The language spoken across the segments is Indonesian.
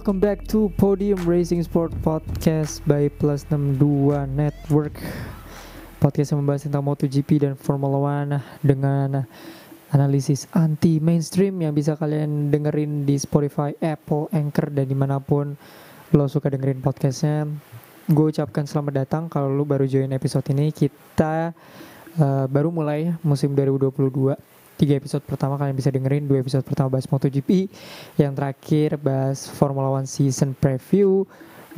Welcome back to Podium Racing Sport Podcast by Plus 62 Network. Podcast yang membahas tentang MotoGP dan Formula One dengan analisis anti mainstream yang bisa kalian dengerin di Spotify, Apple, Anchor dan di mana pun lo suka dengerin podcastnya. Gue ucapkan selamat datang kalau lo baru join episode ini. Kita uh, baru mulai musim 2022 tiga episode pertama kalian bisa dengerin dua episode pertama bahas MotoGP yang terakhir bahas Formula One season preview.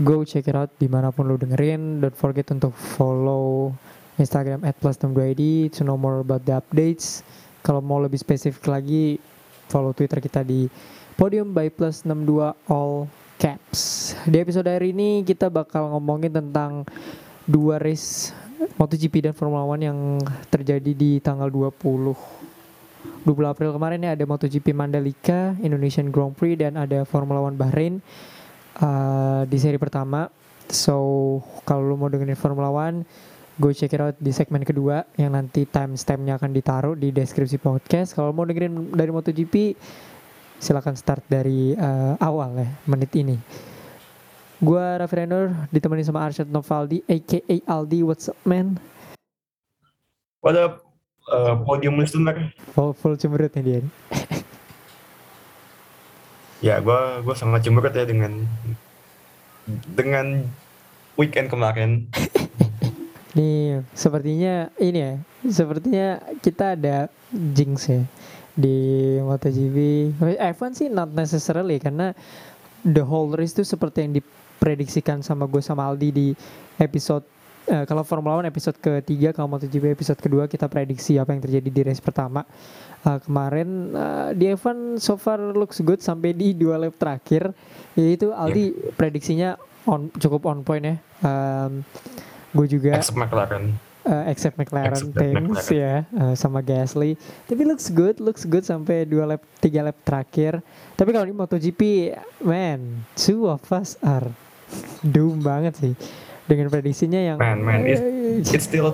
Go check it out di mana pun lo dengerin. Don't forget untuk follow Instagram at plus id to know more about the updates. Kalau mau lebih spesifik lagi follow Twitter kita di podium by plus 62 all caps. Di episode hari ini kita bakal ngomongin tentang dua race MotoGP dan Formula One yang terjadi di tanggal 20 20 April kemarin ya ada MotoGP Mandalika, Indonesian Grand Prix dan ada Formula One Bahrain uh, di seri pertama. So kalau lu mau dengerin Formula One, go check it out di segmen kedua yang nanti timestampnya akan ditaruh di deskripsi podcast. Kalau mau dengerin dari MotoGP, silakan start dari uh, awal ya menit ini. Gua Raffi Renor ditemani sama Arshad Novaldi, aka Aldi. What's up man? What up? Uh, podium listener. Oh, full cemberut nih dia. ya, gue gue sangat cemberut ya dengan dengan weekend kemarin. Nih, sepertinya ini ya, sepertinya kita ada jinx ya di MotoGP. F1 sih not necessarily karena the whole race itu seperti yang diprediksikan sama gue sama Aldi di episode uh, kalau Formula One episode ketiga, kalau MotoGP episode kedua kita prediksi apa yang terjadi di race pertama. Uh, kemarin uh, di F1 so far looks good sampai di dua lap terakhir. Yaitu Aldi yeah. prediksinya on cukup on point ya. Um, gue juga. Except McLaren. Uh, except McLaren except things ya uh, sama Gasly. Tapi looks good, looks good sampai dua lap, tiga lap terakhir. Tapi kalau di MotoGP, man, two of us are doom banget sih dengan prediksinya yang man man it's, it's still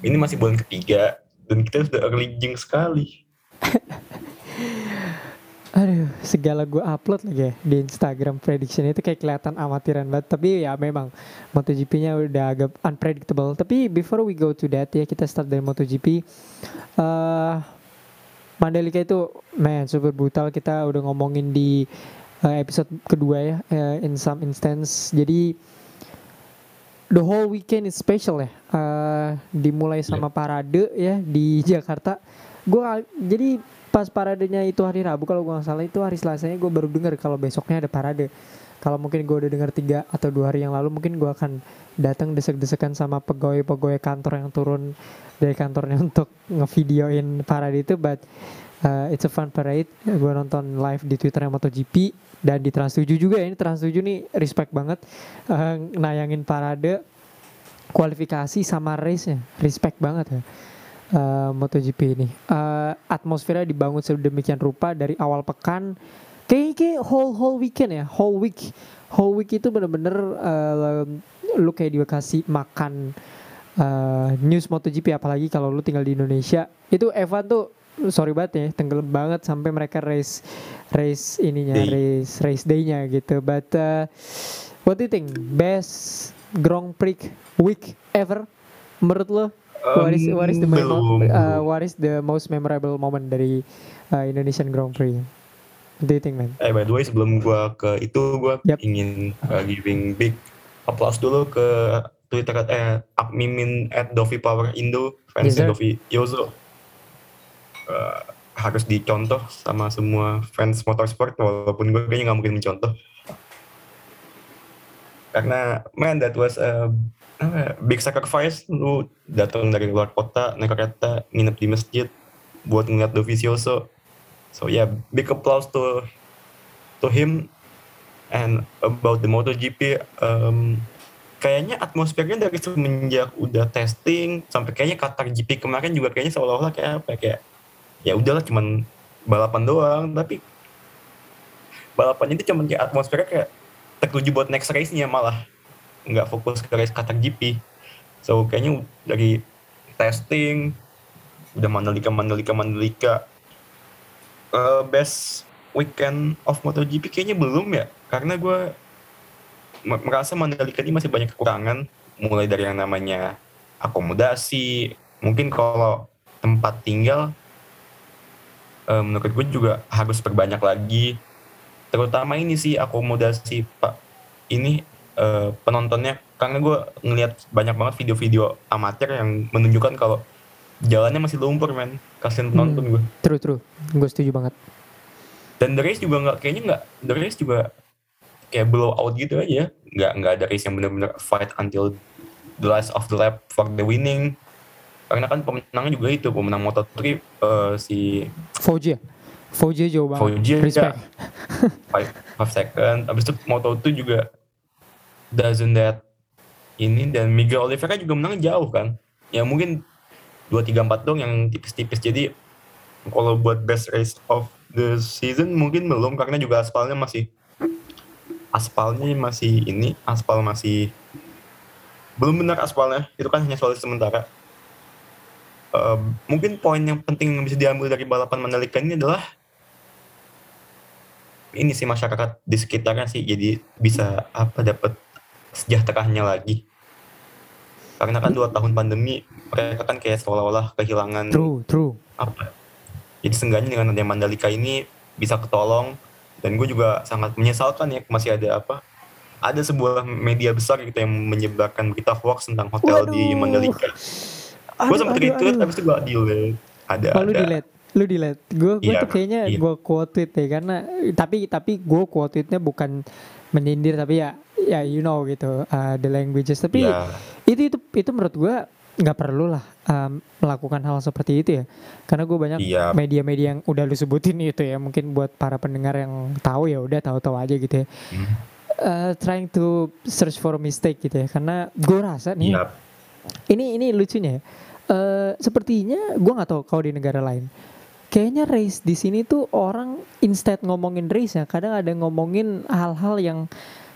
ini masih bulan ketiga dan kita sudah early jing sekali Aduh, segala gue upload lagi ya di Instagram prediction itu kayak kelihatan amatiran banget. Tapi ya memang MotoGP-nya udah agak unpredictable. Tapi before we go to that ya kita start dari MotoGP. Uh, Mandalika itu, man, super brutal. Kita udah ngomongin di uh, episode kedua ya, uh, in some instance. Jadi the whole weekend is special ya. Uh, dimulai iya. sama yeah. parade ya di Jakarta. Gue jadi pas paradenya itu hari Rabu kalau gue nggak salah itu hari Selasanya gue baru dengar kalau besoknya ada parade. Kalau mungkin gue udah dengar tiga atau dua hari yang lalu mungkin gue akan datang desek-desekan sama pegawai-pegawai kantor yang turun dari kantornya untuk ngevideoin parade itu. But uh, it's a fun parade. Gue nonton live di Twitter MotoGP dan di Trans 7 juga ya. Ini Trans 7 nih respect banget uh, nayangin parade kualifikasi sama race-nya. Respect banget ya. Uh, MotoGP ini. Uh, atmosfernya dibangun sedemikian rupa dari awal pekan kayak kayak whole whole weekend ya, whole week. Whole week itu bener-bener uh, lu kayak dikasih makan uh, news MotoGP apalagi kalau lu tinggal di Indonesia. Itu Evan tuh sorry banget ya tenggelam banget sampai mereka race race ininya Day. race race day-nya gitu. But uh, what do you think? Best Grand Prix week ever? Menurut lo um, what is what is the memo, uh, what is the most memorable moment dari uh, Indonesian Grand Prix? What do you think man? Eh by the way sebelum gua ke itu gua yep. ingin uh, giving big applause dulu ke Twitter eh Mimin at Dovi Power Indo fans yes, Dovi Yozo uh, harus dicontoh sama semua fans motorsport walaupun gue kayaknya nggak mungkin mencontoh. Karena man that was a uh, big sacrifice. Lu datang dari luar kota naik kereta nginep di masjid buat ngeliat Dovizioso. So yeah big applause to to him and about the MotoGP. Um, kayaknya atmosfernya dari semenjak udah testing sampai kayaknya Qatar GP kemarin juga kayaknya seolah-olah kayak apa ya, kayak ya udahlah cuman balapan doang. Tapi balapan itu cuman kayak atmosfernya kayak tertuju buat next race-nya malah. Nggak fokus ke race Qatar GP so kayaknya dari testing udah Mandalika Mandalika Mandalika uh, best weekend of MotoGP kayaknya belum ya. Karena gue merasa Mandalika ini masih banyak kekurangan. Mulai dari yang namanya akomodasi mungkin kalau tempat tinggal uh, menurut gue juga harus perbanyak lagi. Terutama ini sih akomodasi pak. Ini uh, penontonnya karena gue ngelihat banyak banget video-video amatir yang menunjukkan kalau jalannya masih lumpur men. Kasian penonton hmm, gue. True true. Gue setuju banget. Dan the race juga nggak kayaknya nggak the race juga kayak blow out gitu aja. Nggak nggak ada race yang benar-benar fight until the last of the lap for the winning karena kan pemenangnya juga itu pemenang Moto3 uh, eh, si Fauji ya? Fauji jauh banget. Fauji respect. Ya, 5 second. Abis itu Moto2 juga doesn't that ini dan Miguel Oliveira juga menang jauh kan? Ya mungkin 2 3 4 dong yang tipis-tipis. Jadi kalau buat best race of the season mungkin belum karena juga aspalnya masih aspalnya masih ini aspal masih belum benar aspalnya. Itu kan hanya soal sementara uh, mungkin poin yang penting yang bisa diambil dari balapan Mandalika ini adalah ini sih masyarakat di sekitarnya sih jadi bisa apa dapat sejahteranya lagi. Karena kan dua tahun pandemi mereka kan kayak seolah-olah kehilangan true true. apa jadi seenggaknya dengan adanya Mandalika ini bisa ketolong. Dan gue juga sangat menyesalkan ya masih ada apa ada sebuah media besar gitu yang menyebarkan berita hoax tentang hotel Waduh. di Mandalika gue sempat retweet tapi itu gue delete ada oh, ada lu delete lu delete gue gue iya, tuh kayaknya iya. gue quote tweet ya karena tapi tapi gue quote tweetnya bukan menyindir tapi ya ya you know gitu uh, the languages tapi yeah. itu itu itu menurut gue nggak perlu lah um, melakukan hal seperti itu ya karena gue banyak iya. media-media yang udah lu sebutin itu ya mungkin buat para pendengar yang tahu ya udah tahu-tahu aja gitu ya hmm. uh, trying to search for mistake gitu ya karena gue rasa nih yep. ini ini lucunya ya uh, sepertinya gue nggak tahu kalau di negara lain kayaknya race di sini tuh orang instead ngomongin race ya kadang ada ngomongin hal-hal yang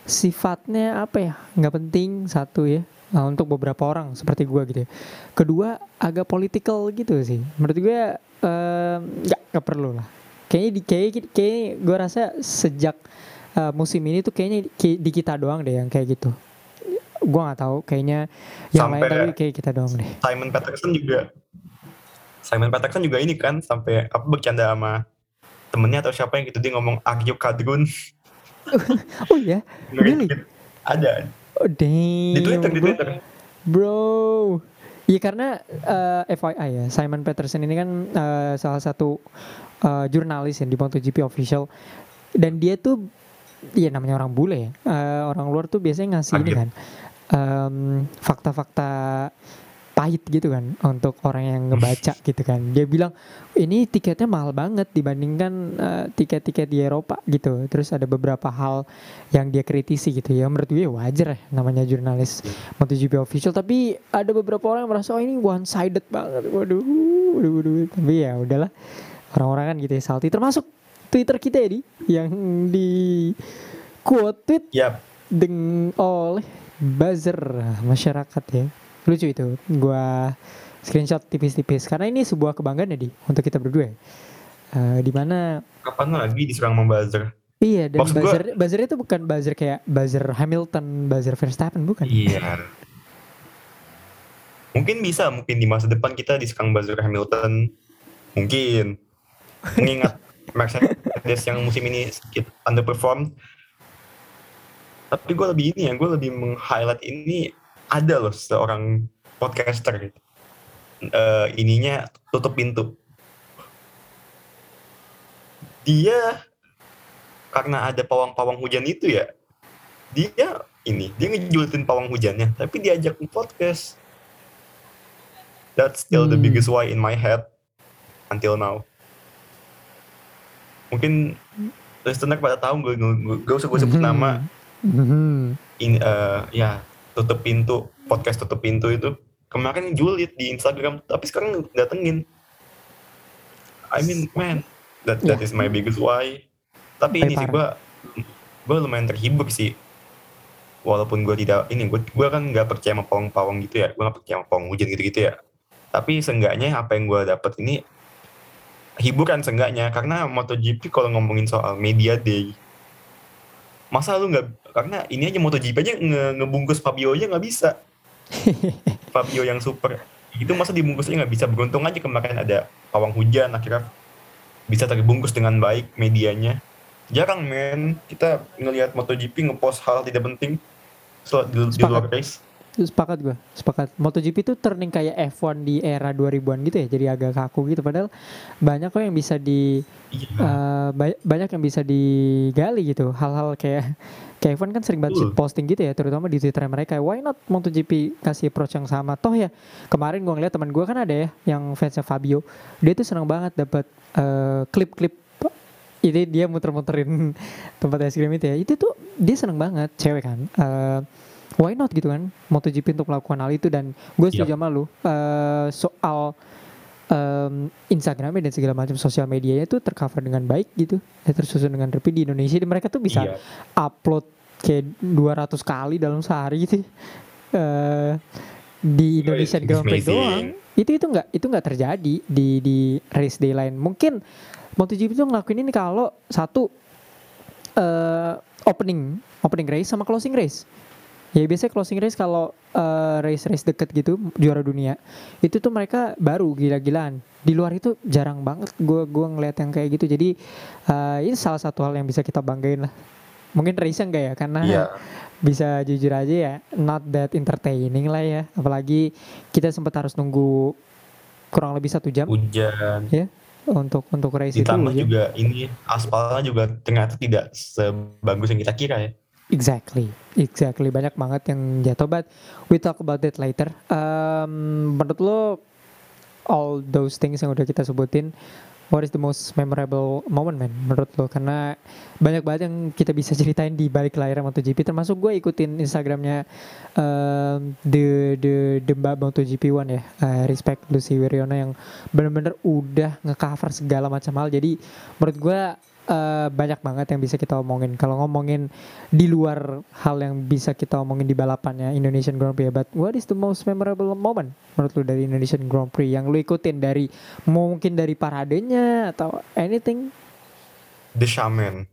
sifatnya apa ya nggak penting satu ya Nah, untuk beberapa orang seperti gue gitu. Ya. Kedua agak political gitu sih. Menurut gue nggak um, nggak perlu lah. Kayaknya di kayak kayak gue rasa sejak uh, musim ini tuh kayaknya di kita doang deh yang kayak gitu. Gue nggak tahu kayaknya yang sampai lain tapi kayak kita doang deh. Simon Peterson juga Simon Peterson juga ini kan sampai apa bercanda sama temennya atau siapa yang gitu dia ngomong Agyo Kadrun. oh iya, really? Ada Oh damn. Di Twitter, di Twitter. Bro. Iya karena uh, eh, FYI ya, Simon Peterson ini kan uh, salah satu uh, jurnalis yang di MotoGP official dan dia tuh Iya namanya orang bule ya. Uh, orang luar tuh biasanya ngasih Agil. ini kan fakta-fakta pahit gitu kan untuk orang yang ngebaca gitu kan. Dia bilang ini tiketnya mahal banget dibandingkan uh, tiket-tiket di Eropa gitu. Terus ada beberapa hal yang dia kritisi gitu ya. Menurut gue wajar ya namanya jurnalis MotoGP official. Tapi ada beberapa orang yang merasa oh ini one sided banget. Waduh waduh, waduh. tapi ya udahlah orang-orang kan gitu ya salty. Termasuk Twitter kita ya di yang di quote tweet yep. dengan oleh buzzer masyarakat ya. Lucu itu gua screenshot tipis-tipis. Karena ini sebuah kebanggaan ya di untuk kita berdua uh, di mana kapan lagi diserang sama buzzer? Iya dan Maksud buzzer gua, buzzer itu bukan buzzer kayak buzzer Hamilton buzzer Verstappen bukan? Iya. Mungkin bisa mungkin di masa depan kita diserang buzzer Hamilton. Mungkin. Mengingat Mercedes yang musim ini sedikit underperform tapi gue lebih ini ya gue lebih meng-highlight ini ada loh seorang podcaster gitu. Uh, ininya tutup pintu. Dia karena ada pawang-pawang hujan itu ya, dia ini dia ngejulitin pawang hujannya, tapi diajak podcast. That's still hmm. the biggest why in my head until now. Mungkin listener pada tahu gue gue usah gue sebut hmm. nama. Hmm. In, uh, ya tutup pintu podcast tutup pintu itu kemarin julid di Instagram tapi sekarang datengin. I mean man that that yeah. is my biggest why. Tapi ini sih gue gue lumayan terhibur sih. Walaupun gue tidak ini gue gue kan nggak percaya sama pawang-pawang gitu ya. Gue nggak percaya sama pawang hujan gitu-gitu ya. Tapi seenggaknya apa yang gue dapat ini hiburan seenggaknya. Karena MotoGP kalau ngomongin soal media day masa lu nggak karena ini aja MotoGP aja nge ngebungkus Fabio aja nggak bisa. Fabio yang super. Itu masa dibungkusnya nggak bisa. Beruntung aja kemarin ada pawang hujan akhirnya bisa terbungkus dengan baik medianya. Jarang men. Kita ngelihat MotoGP ngepost hal tidak penting so, di, di luar race sepakat gue sepakat. MotoGP itu turning kayak F1 di era 2000-an gitu ya jadi agak kaku gitu. Padahal banyak kok yang bisa di iya. uh, ba- banyak yang bisa digali gitu. Hal-hal kayak kayak F1 kan sering banget posting gitu ya terutama di Twitter mereka. Why not MotoGP kasih approach yang sama? Toh ya kemarin gue ngeliat teman gue kan ada ya yang fansnya Fabio. Dia tuh seneng banget dapat uh, klip-klip ini dia muter-muterin tempat es krim itu ya. Itu tuh dia seneng banget cewek kan. Uh, why not gitu kan? MotoGP untuk melakukan hal itu dan gue setuju sama lu uh, soal um, Instagramnya dan segala macam sosial medianya tuh tercover dengan baik gitu. Ya tersusun dengan rapi di Indonesia. Dan mereka tuh bisa Iya. upload kayak 200 kali dalam sehari gitu. Eh, di Indonesian Grand Prix doang. Itu itu nggak itu nggak terjadi di di race day lain. Mungkin MotoGP itu ngelakuin ini kalau satu eh opening opening race sama closing race ya biasanya closing race kalau eh, race-race deket gitu juara dunia itu tuh mereka baru gila-gilaan. Di luar itu jarang banget gue gua ngeliat yang kayak gitu. Jadi eh, ini salah satu hal yang bisa kita banggain lah. Mungkin race enggak ya? Karena Iya. bisa jujur aja ya not that entertaining lah ya. Apalagi kita sempat harus nunggu kurang lebih satu jam. Hujan. Untuk untuk race itu ditambah ya. juga ini aspalnya juga ternyata tidak sebagus yang kita kira ya Exactly, exactly banyak banget yang jatuh. But we talk about that later. Um, menurut lo all those things yang udah kita sebutin, what is the most memorable moment man menurut lo? Karena banyak banget yang kita bisa ceritain di balik layar MotoGP. Termasuk gue ikutin Instagramnya um, the the Mbak MotoGP One ya, uh, respect Lucy Wiriona yang bener-bener udah ngecover segala macam hal. Jadi menurut gue eh, banyak banget yang bisa kita omongin. Kalau ngomongin di luar hal yang bisa kita omongin di balapannya Indonesian Grand Prix, but what is the most memorable moment menurut lu dari Indonesian Grand Prix yang lu ikutin dari mungkin dari paradenya atau anything? The Shaman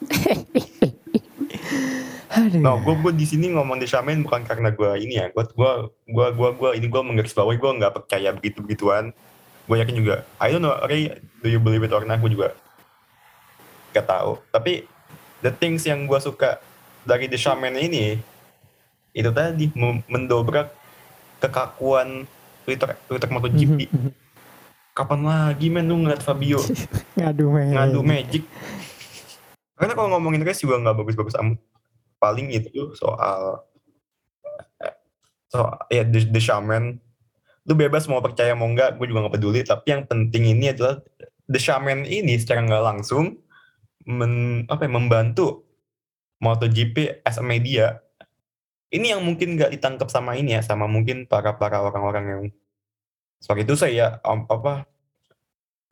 Aduh. No, gue gue di sini ngomong The Shaman bukan karena gue ini ya. Gue gue gue gue gue ini gue menggarisbawahi gue nggak percaya begitu begituan. Gue yakin juga. I don't know, Ray, do you believe it or not? Gue juga gak tahu. Tapi the things yang gue suka dari The Shaman ini itu tadi mendobrak kekakuan Twitter Twitter MotoGP. Mhm, mhm. Kapan lagi men lu ngeliat Fabio Ngadu men. ngadu magic? Karena kalau ngomongin race juga nggak bagus-bagus amat. Paling itu soal so ya the, the shaman lu bebas mau percaya mau enggak gue juga nggak peduli tapi yang penting ini adalah the shaman ini secara nggak langsung men, apa ya, membantu MotoGP as a media. Ini yang mungkin nggak ditangkap sama ini ya sama mungkin para para orang-orang yang seperti itu saya ya am- apa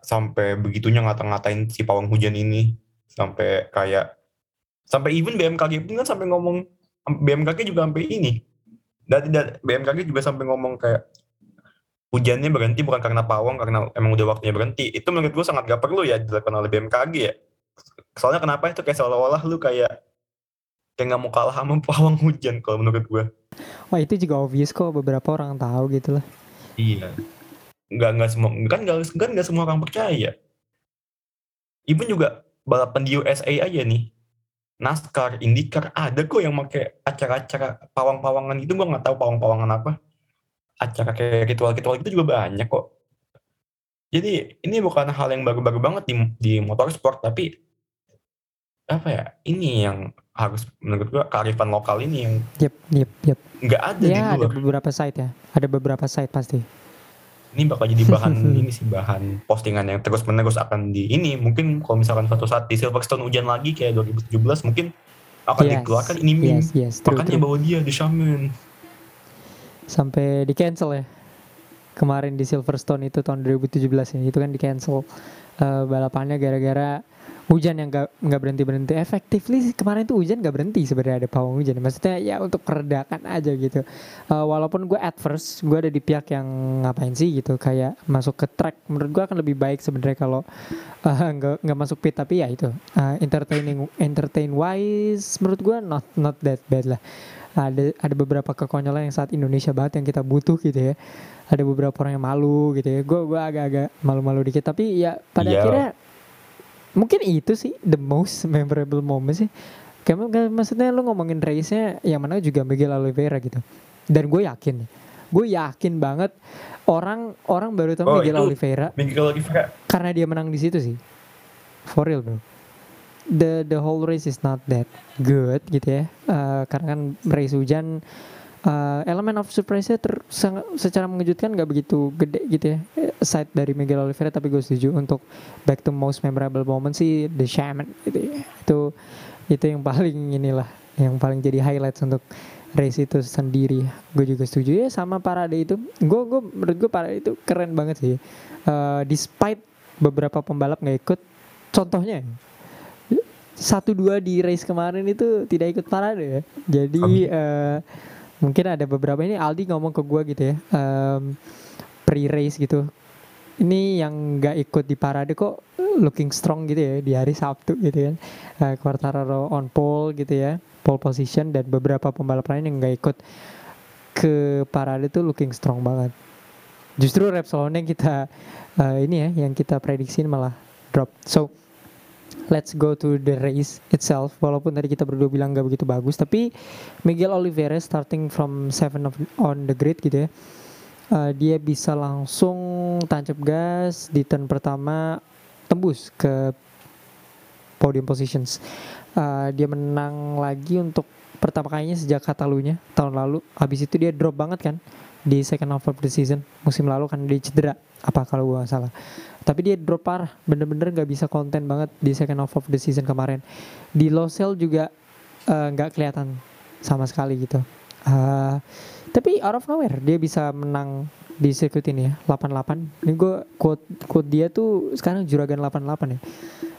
sampai begitunya ngata-ngatain si pawang hujan ini. Sampai kayak sampai even BMKG pun kan sampai ngomong BMKG juga sampai ini. Dan tidak BMKG juga sampai ngomong kayak hujannya berhenti bukan karena pawang karena emang udah waktunya berhenti. Itu menurut gue sangat gak perlu ya dilakukan oleh BMKG ya soalnya kenapa itu kayak seolah-olah lu kayak kayak nggak mau kalah sama pawang hujan kalau menurut gue Wah itu juga obvious kok beberapa orang tahu gitu lah. Iya. Nggak nggak semua kan nggak kan nggak semua orang percaya. Even juga balapan di USA aja nih. NASCAR, IndyCar ada kok yang pakai acara-acara pawang-pawangan itu gua nggak tahu pawang-pawangan apa. Acara kayak ritual-ritual itu juga banyak kok. Jadi ini bukan hal yang baru-baru banget di di motorsport tapi apa ya ini yang harus menurut gua kearifan lokal ini yang Yep, yep, yep. nggak ada di Ya ada luar. beberapa site ya. Ada beberapa site pasti. ini bakal jadi bahan ini sih bahan postingan yang terus menerus akan di ini mungkin kalau misalkan suatu saat di Silverstone hujan lagi kayak 2017 mungkin akan Yes, dikeluarkan ini meme Yes, yes, true, makanya true. bawa dia di Shaman Sampai di cancel ya. Kemarin di Silverstone itu tahun 2017 ya, itu kan di cancel eh, balapannya gara-gara hujan yang gak nggak berhenti berhenti effectively sih kemarin tuh hujan gak berhenti sebenarnya ada pawang hujan. Maksudnya ya untuk meredakan aja gitu. Eh, walaupun gue at first gue ada di pihak yang ngapain sih gitu kayak masuk ke track. Menurut gue akan lebih baik sebenarnya kalau eh, nggak nggak masuk pit. Tapi ya itu eh, entertaining entertain wise menurut gue not not that bad lah. Ada ada beberapa kekonyolan yang saat Indonesia banget yang kita butuh gitu ya. Ada beberapa orang yang malu gitu ya. Gue gue agak-agak malu-malu dikit. Tapi ya pada Iya. akhirnya mungkin itu sih the most memorable moment sih. Kayak maksudnya lu ngomongin race-nya yang mana juga Miguel Oliveira gitu. Dan gue yakin gue yakin banget orang orang baru tahu Oh, Miguel itu- Oliveira. Miguel Oliveira. Karena dia menang di situ sih. For real bro. The the whole race is not that good gitu ya. Eh, karena kan race hujan eh, elemen of surprise-nya ter- sangat- secara mengejutkan gak begitu gede gitu ya. Aside dari Miguel Oliveira tapi gue setuju untuk back to most memorable moment sih the shaman gitu ya. Itu itu yang paling inilah yang paling jadi highlights untuk race itu sendiri. Gue juga setuju ya sama parade itu. Gue gue menurut gue parade itu keren banget sih. Eh, despite beberapa pembalap nggak ikut contohnya satu dua di race kemarin itu tidak ikut parade ya. Jadi Abi. Mungkin ada beberapa ini Aldi ngomong ke gue gitu ya em, pre race gitu. Ini yang nggak ikut di parade kok looking strong gitu ya di hari Sabtu gitu kan. Eh, Quartararo on pole gitu ya pole position dan beberapa pembalap lain yang nggak ikut ke parade tuh looking strong banget. Justru Repsol yang kita eh, ini ya yang kita prediksiin malah drop. So let's go to the race itself. Walaupun tadi kita berdua bilang gak begitu bagus tapi Miguel Oliveira starting from seven of, on the grid gitu ya. Eh, dia bisa langsung tancap gas di turn pertama tembus ke podium positions. Eh, dia menang lagi untuk pertama kalinya sejak Katalunya tahun lalu. Habis itu dia drop banget kan di second half of the season musim lalu kan dia cedera apa kalau gue salah tapi dia drop parah bener-bener nggak bisa konten banget di second half of the season kemarin di Losail juga eh, nggak kelihatan sama sekali gitu Eh, tapi out of nowhere dia bisa menang di sirkuit ini ya 88 ini gue quote quote dia tuh sekarang juragan 88 ya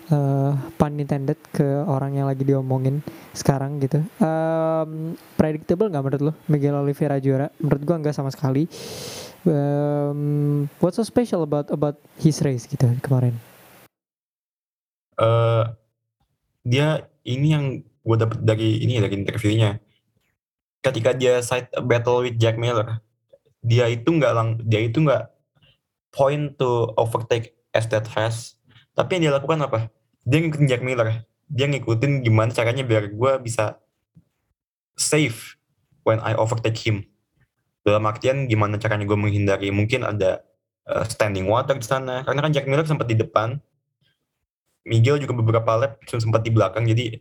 eh pun intended ke orang yang lagi diomongin sekarang gitu. Em, predictable nggak menurut lo Miguel Oliveira juara? Menurut gua nggak sama sekali. Em, what's so special about about his race gitu kemarin? eh dia ini yang gue dapet dari ini dari interviewnya. Ketika dia side battle with Jack Miller dia itu nggak lang dia itu nggak point to overtake as that fast. Tapi yang dia lakukan apa? Dia ngikutin Jack Miller. Dia ngikutin gimana caranya biar gue bisa safe when I overtake him dalam artian gimana caranya gue menghindari mungkin ada uh, standing water di sana. Karena kan Jack Miller sempat di depan. Miguel juga beberapa lap sempat di belakang. Jadi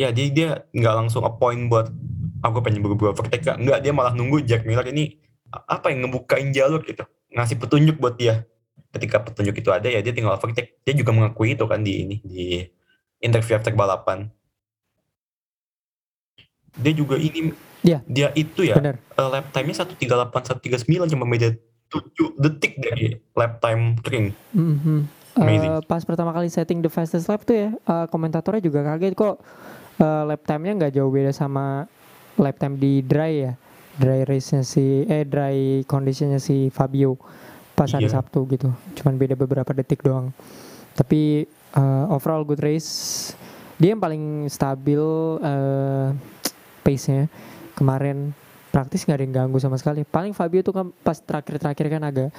ya dia dia nggak langsung appoint buat aku pengen buru-buru nggak dia malah nunggu Jack Miller ini a- apa yang ngebukain jalur? Gitu. Ngasih petunjuk buat dia. Ketika petunjuk itu ada ya dia tinggal overtake. Dia juga mengakui itu kan di ini di interview after balapan. Dia juga ini Iya. dia itu ya Bener. eh, lap time-nya 138 139 cuma beda 7 detik dari lap time kering Mhm. Amazing. Eh, pas pertama kali setting the fastest lap tuh ya eh, komentatornya juga kaget kok eh, lap time-nya nggak jauh beda sama lap time di dry ya dry race-nya si eh dry conditionnya si Fabio pas hari Iya. Sabtu gitu cuman beda beberapa detik doang tapi eh, overall good race dia yang paling stabil eh, pace-nya kemarin praktis nggak ada yang ganggu sama sekali. Paling Fabio tuh kan pas terakhir-terakhir kan agak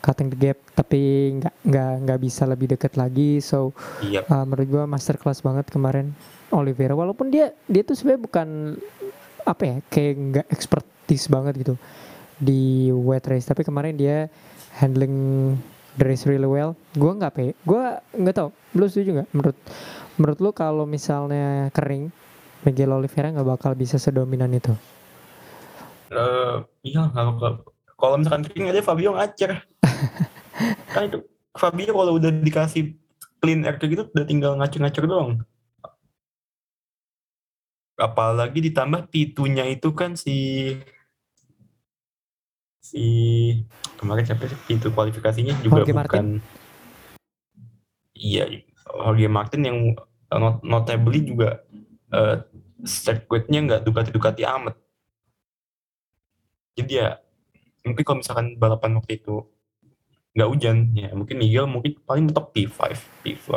cutting the gap tapi nggak nggak nggak bisa lebih deket lagi. So iya. uh, menurut gua masterclass banget kemarin Oliveira. Walaupun dia dia tuh sebenarnya bukan apa ya kayak nggak expertise banget gitu di wet race. Tapi kemarin dia handling the race really well. Gua nggak pe gua nggak tahu lu setuju nggak? Menurut menurut lu kalau misalnya kering Miguel Oliveira nggak bakal bisa sedominan itu. Eh, iya kalau kalau- kalau misalkan kering aja Fabio ngacer. Kan itu Fabio kalau udah dikasih clean air kayak gitu udah tinggal ngacur-ngacur doang. Apalagi ditambah P2-nya itu kan si si kemarin siapa sih? P2 kualifikasinya juga Jorge bukan. Martin? iya Jorge Martin yang uh, not, notably juga uh, circuitnya nggak Ducati-Ducati amat. Jadi ya mungkin kalau misalkan balapan waktu itu nggak hujan ya mungkin Miguel mungkin paling mentok P5 P4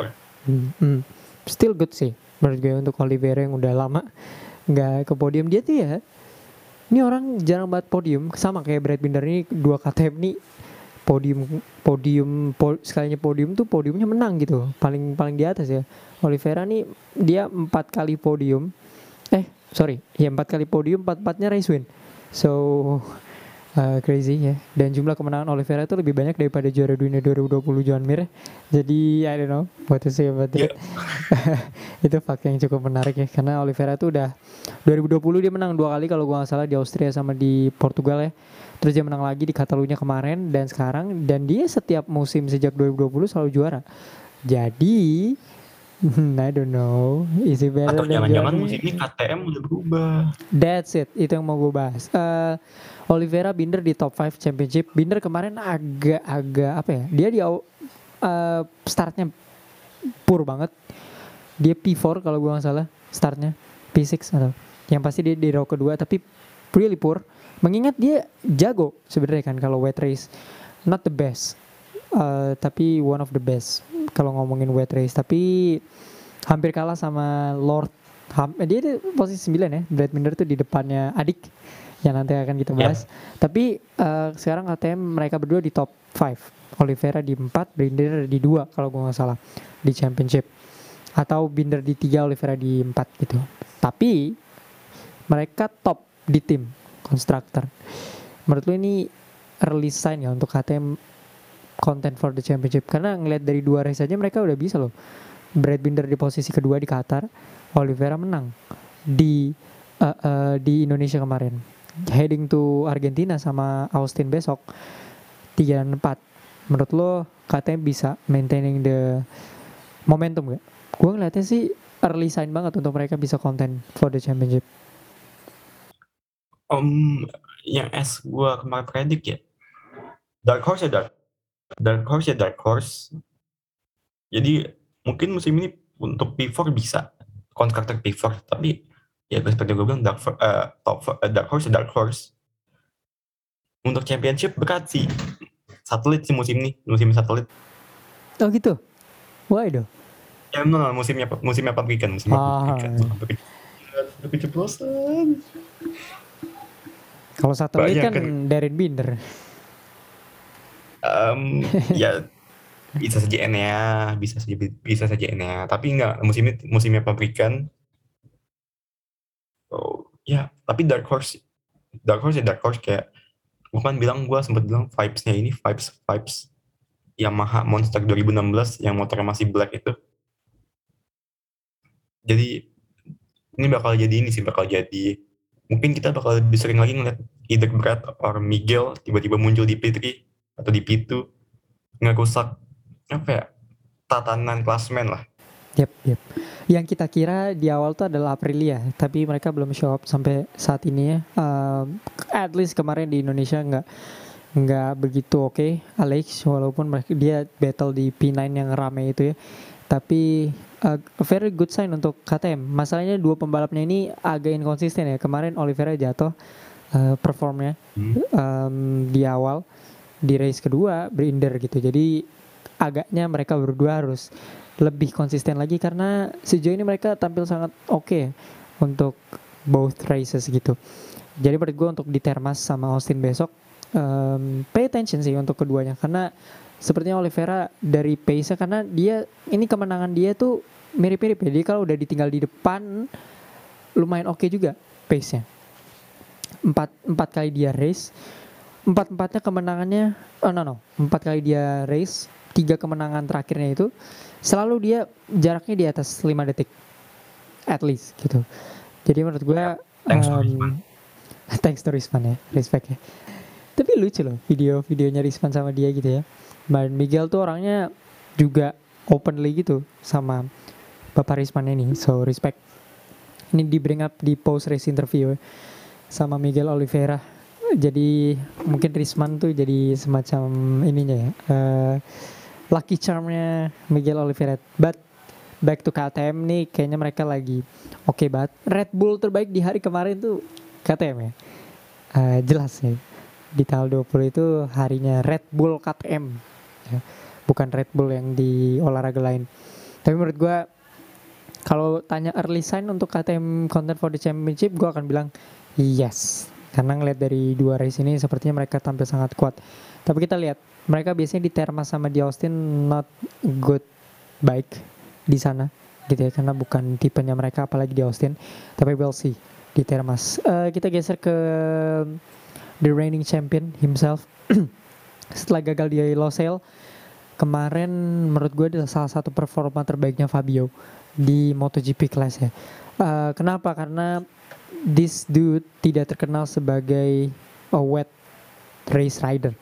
Hmm, hmm. Still good sih menurut gue untuk Oliveira yang udah lama nggak ke podium dia tuh ya. Ini orang jarang banget podium sama kayak Brad Binder ini dua KTM nih podium podium po, sekalinya podium tuh podiumnya menang gitu paling paling di atas ya Oliveira nih dia empat kali podium eh sorry. Ya empat kali podium empat empatnya race win. So uh, crazy ya. Dan jumlah kemenangan Oliveira itu lebih banyak daripada juara dunia 2020 John Mir. Jadi I don't know what to say about that itu fakta yang cukup menarik ya. Karena Oliveira itu udah 2020 dia menang dua kali kalau gua nggak salah di Austria sama di Portugal ya. Terus dia menang lagi di Catalunya kemarin dan sekarang. Dan dia setiap musim sejak 2020 selalu juara. Jadi I don't know is it better atau jangan-jangan musim ini KTM udah berubah That's it, itu yang mau gue bahas. Eh, Oliveira Binder di top 5 championship. Binder kemarin agak-agak apa ya? Dia di eh, startnya pur banget. Dia P4 kalau gue nggak salah startnya P6 atau yang pasti dia di row kedua tapi really poor. Mengingat dia jago sebenarnya kan kalau wet race not the best Eh, tapi one of the best kalau ngomongin wet race tapi hampir kalah sama Lord Ham eh, dia di posisi 9 ya. Brad Binder tuh di depannya adik yang nanti akan kita bahas. Tapi eh, sekarang ATM mereka berdua di top 5 Oliveira di 4 Binder di 2 kalau gue nggak salah di championship. Atau Binder di 3 Oliveira di 4 gitu. Tapi mereka top di tim constructor. Menurut lu ini early sign ya untuk KTM content for the championship. Karena ngelihat dari dua race aja mereka udah bisa loh. Brad Binder di posisi kedua di Qatar Oliveira menang di eh, eh, di Indonesia kemarin. Heading to Argentina sama Austin besok 3 dan 4 menurut lo KTM bisa maintaining the momentum gak? gue ngeliatnya sih early sign banget untuk mereka bisa content for the championship. Om yang S gua kemarin predik ya? Dark Horse ya Dark Dark Horse ya Dark Horse. Jadi mungkin musim ini untuk P4 bisa. Kontraktor P4 tapi ya seperti gue bilang Dark, eh, top, eh, Dark Horse ya Dark Horse. Untuk championship berat sih. Satelit sih musim ini musim satelit. Oh gitu? Why do ya no, no, musimnya musimnya pabrikan musimnya Ah, pabrikan. Aduh, keceplosan. Kalau satelit kan kan. Darren Binder Em, ya bisa saja Enea, bisa saja bisa saja Enea, tapi enggak musim ini musimnya pabrikan. Oh, ya, tapi Dark Horse Dark Horse ya Dark Horse kayak bukan bilang gua sempat bilang vibes-nya ini vibes vibes Yamaha Monster 2016 yang motornya masih black itu. Jadi ini bakal jadi ini sih bakal jadi mungkin kita bakal lebih sering lagi ngeliat either Brad or Miguel tiba-tiba muncul di P3 atau di P2 ngerusak apa ya tatanan klasmen lah Yep, yep. Yang kita kira di awal tuh adalah Aprilia, tapi mereka belum show up sampai saat ini ya. Um, at least kemarin di Indonesia nggak nggak begitu oke, Alex, walaupun mereka dia battle di P9 yang rame itu ya. Tapi uh, a very good sign untuk KTM. Masalahnya dua pembalapnya ini agak inkonsisten ya. Kemarin Oliveira jatuh uh, performnya Hmm. um, di awal di race kedua Binder gitu. Jadi agaknya mereka berdua harus lebih konsisten lagi karena sejauh ini mereka tampil sangat oke untuk both races gitu. Jadi menurut gue untuk di Termas sama Austin besok um, pay attention sih untuk keduanya karena sepertinya Oliveira dari pace karena dia ini kemenangan dia tuh mirip-mirip ya. Dia kalau udah ditinggal di depan lumayan oke juga pace-nya. Empat, empat kali dia race empat empatnya kemenangannya oh no no. Empat kali dia race tiga kemenangan terakhirnya itu selalu dia jaraknya di atas 5 detik. At least gitu. Jadi menurut gue Thanks to um, Rizman. thanks to Rizman ya respect ya. Tapi lucu loh video-videonya Rizman sama dia gitu ya. Dan Miguel tuh orangnya juga openly gitu sama Bapak Rizman ini so respect. Ini di bring up di post race interview sama Miguel Oliveira jadi mungkin Rizman tuh jadi semacam ininya ya eh, lucky charmnya Miguel Oliveira but back to KTM nih kayaknya mereka lagi oke okay banget. Red Bull terbaik di hari kemarin tuh KTM ya. Uh, jelas ya. Di tanggal 20 itu harinya Red Bull KTM. Ya. Bukan Red Bull yang di olahraga lain. Tapi menurut gue kalau tanya early sign untuk KTM content for the championship gue akan bilang yes karena ngeliat dari dua race ini sepertinya mereka tampil sangat kuat. Tapi kita lihat mereka biasanya di Terma sama di Austin not good baik di sana gitu ya. Karena bukan tipenya mereka apalagi di Austin. Tapi we'll see di Termas. Uh, kita geser ke the reigning champion himself. Setelah gagal di Losail kemarin menurut gue adalah salah satu performa terbaiknya Fabio di MotoGP class ya uh, kenapa? Karena this dude tidak terkenal sebagai a wet race rider.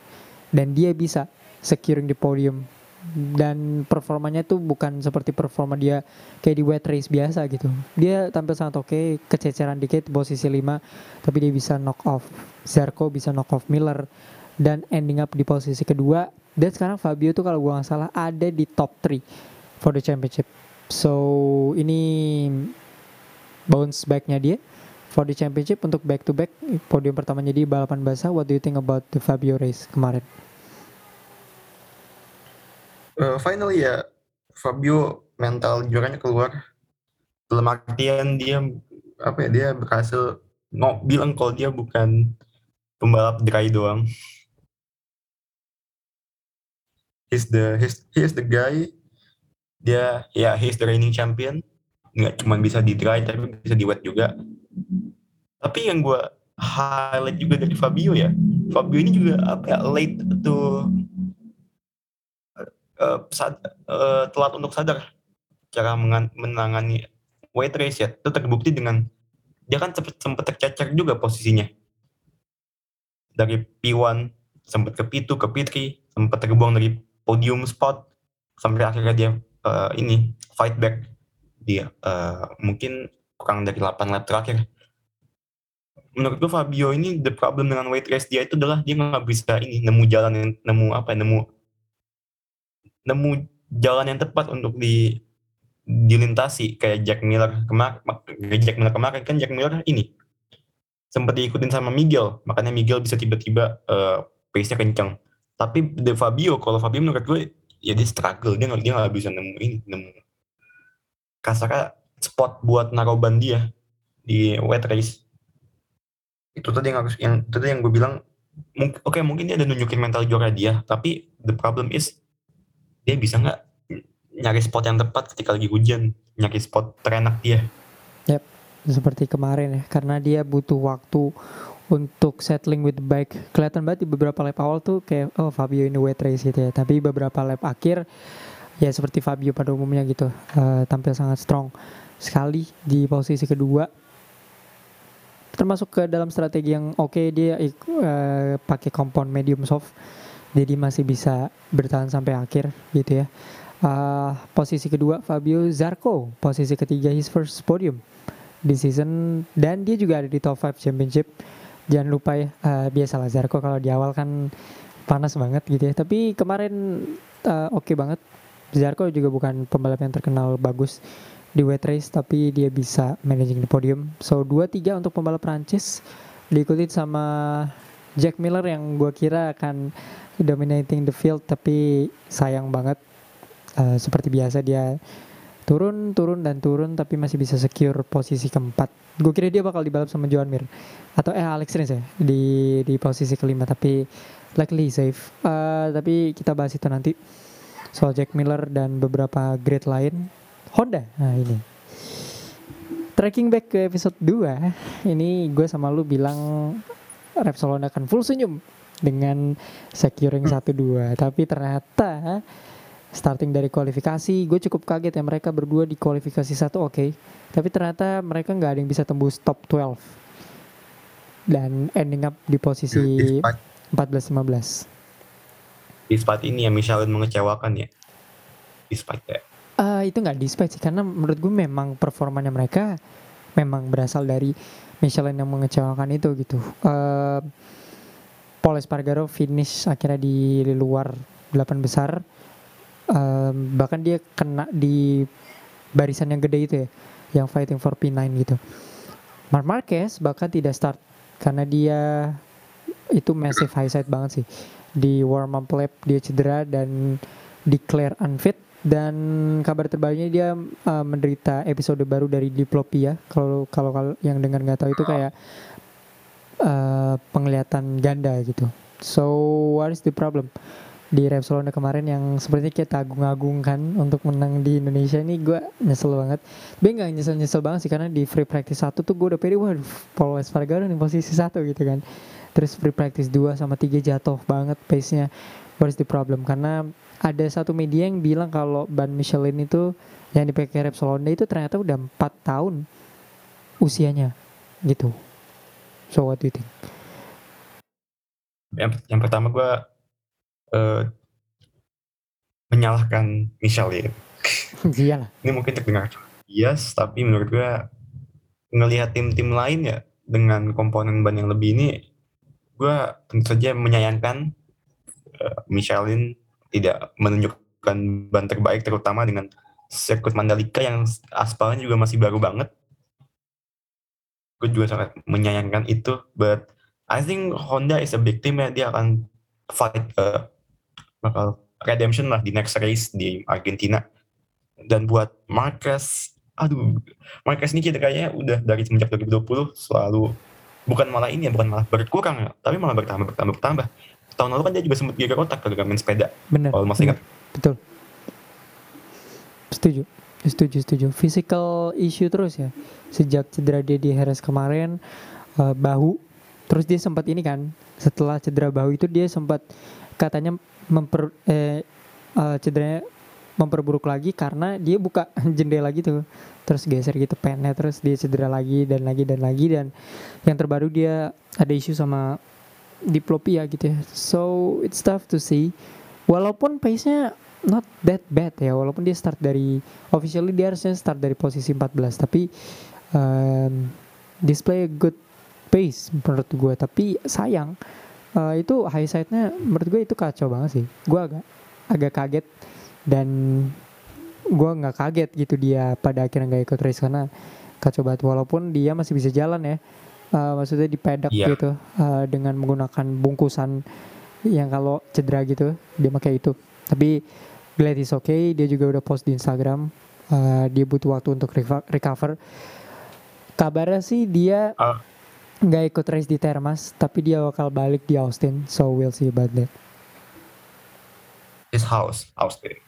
Dan dia bisa securing di podium. Dan performanya tuh bukan seperti performa dia kayak di wet race biasa gitu. Dia tampil sangat oke okay, kececeran dikit posisi 5 tapi dia bisa knock off Zarko bisa knock off Miller dan ending up di posisi kedua. Dan sekarang Fabio tuh kalau gua nggak salah ada di top 3 for the championship. So ini bounce backnya dia for the championship untuk back to back podium pertamanya di balapan basah. What do you think about the Fabio race kemarin? Uh, finally ya Fabio mental juaranya keluar. Dalam artian dia apa ya dia berhasil no, bilang kalau dia bukan pembalap dry doang. He's the he's, he's the guy. Dia ya he's the reigning champion. Nggak cuma bisa di dry tapi bisa di wet juga tapi yang gue highlight juga dari Fabio ya, Fabio ini juga apa ya late to uh, uh, telat untuk sadar cara menangani weight race ya. Itu terbukti dengan dia kan sempat sempat tercecer juga posisinya dari P1 sempat ke P2 ke P3 sempat terbuang dari podium spot sampai akhirnya dia uh, ini fight back dia uh, mungkin kurang dari 8 lap terakhir. Menurut gue Fabio ini the problem dengan weight race dia itu adalah dia nggak bisa ini nemu jalan yang nemu apa nemu nemu jalan yang tepat untuk di dilintasi. Kayak Jack Miller kemarin Jack Miller kemarin kan Jack Miller ini sempat diikutin sama Miguel. Makanya Miguel bisa tiba-tiba uh, pace-nya kencang tapi the Fabio kalau Fabio menurut gue ya dia struggle. Dia nggak dia nggak bisa nemu ini nemu. Kasarnya spot buat naroban dia di weight race. Itu tadi yang harus yang tadi yang gue bilang oke okay, mungkin dia ada nunjukin mental juara dia tapi the problem is dia bisa nggak nyari spot yang tepat ketika lagi hujan nyari spot terenak dia. Yep seperti kemarin ya karena dia butuh waktu untuk settling with bike. Kelihatan banget di beberapa lap awal tuh kayak oh Fabio ini wet race gitu ya tapi beberapa lap akhir ya seperti Fabio pada umumnya gitu uh, tampil sangat strong sekali di posisi kedua. Termasuk ke dalam strategi yang oke okay, dia uh, pakai kompon medium soft. Jadi masih bisa bertahan sampai akhir gitu ya. Uh, posisi kedua Fabio Zarco. Posisi ketiga his first podium di season. Dan dia juga ada di top 5 championship. Jangan lupa ya uh, biasalah Zarco kalau di awal kan panas banget gitu ya. Tapi kemarin uh, oke okay banget. Zarco juga bukan pembalap yang terkenal bagus di wet race tapi dia bisa managing the podium. So 2-3 untuk pembalap Prancis diikuti sama Jack Miller yang gue kira akan dominating the field tapi sayang banget uh, seperti biasa dia turun turun dan turun tapi masih bisa secure posisi keempat. Gue kira dia bakal dibalap sama Joan Mir atau eh Alex Rins ya di di posisi kelima tapi likely safe. Uh, tapi kita bahas itu nanti soal Jack Miller dan beberapa grade lain Honda. Nah ini. Tracking back ke episode 2, ini gue sama lu bilang Repsol Honda akan full senyum dengan securing 1-2. Tapi ternyata starting dari kualifikasi, gue cukup kaget ya mereka berdua di kualifikasi satu oke. Okay. Tapi ternyata mereka nggak ada yang bisa tembus top 12. Dan ending up di posisi 14-15. Di spot ini ya Michelin mengecewakan ya. Di spot ya Uh, itu nggak dispute sih karena menurut gue memang performanya mereka memang berasal dari Michelin yang mengecewakan itu gitu. Uh, Paul Espargaro finish akhirnya di, luar delapan besar. Uh, bahkan dia kena di barisan yang gede itu ya yang fighting for P9 gitu Mark Marquez bahkan tidak start karena dia itu massive high side banget sih di warm up lap dia cedera dan declare unfit dan kabar terbarunya dia uh, menderita episode baru dari diplopia kalau kalau yang dengar nggak tahu itu kayak uh, penglihatan ganda gitu so what is the problem di Repsolona kemarin yang sepertinya kita agung-agungkan untuk menang di Indonesia ini gue nyesel banget. Tapi nggak nyesel-nyesel banget sih karena di free practice satu tuh gue udah pede waduh Paul Espargaro nih posisi satu gitu kan. Terus free practice 2 sama 3 jatuh banget pace-nya. What is the problem? Karena ada satu media yang bilang kalau ban Michelin itu yang dipakai Repsol Honda itu ternyata udah 4 tahun usianya gitu. So what do you think? Yang, yang pertama gue uh, menyalahkan Michelin. Iyalah. Ini mungkin terdengar yes, tapi menurut gue ngelihat tim-tim lain ya dengan komponen ban yang lebih ini, gue tentu saja menyayangkan uh, Michelin tidak menunjukkan ban terbaik terutama dengan sirkuit Mandalika yang aspalnya juga masih baru banget. Gue juga sangat menyayangkan itu, but I think Honda is a big team ya, dia akan fight uh, bakal redemption lah di next race di Argentina. Dan buat Marquez, aduh, Marquez ini kita kayaknya udah dari semenjak 2020 selalu bukan malah ini ya, bukan malah berkurang ya, tapi malah bertambah, bertambah, bertambah. Tahun lalu kan dia juga sempat geger otak gara main sepeda. Bener. Kalau masih ingat. Betul. Setuju. Setuju, setuju. Physical issue terus ya. Sejak cedera dia di Heres kemarin, uh, bahu. Terus dia sempat ini kan, setelah cedera bahu itu dia sempat katanya memper eh, uh, cederanya memperburuk lagi karena dia buka jendela gitu terus geser gitu pennya terus dia cedera lagi dan lagi dan lagi dan yang terbaru dia ada isu sama diplopia gitu ya. So it's tough to see. Walaupun pace nya not that bad ya walaupun dia start dari officially dia harusnya start dari posisi 14 tapi um, display a good pace menurut gue tapi sayang uh, itu high side-nya menurut gue itu kacau banget sih. Gue agak agak kaget dan gue nggak kaget gitu dia pada akhirnya nggak ikut race karena kacau banget. Walaupun dia masih bisa jalan ya uh, maksudnya di pedok yeah. gitu uh, dengan menggunakan bungkusan yang kalau cedera gitu dia pakai itu. Tapi glad is okay dia juga udah post di Instagram uh, dia butuh waktu untuk recover. Kabarnya sih dia uh nggak ikut race di Termas tapi dia bakal balik di Austin so we'll see about that. His house Austin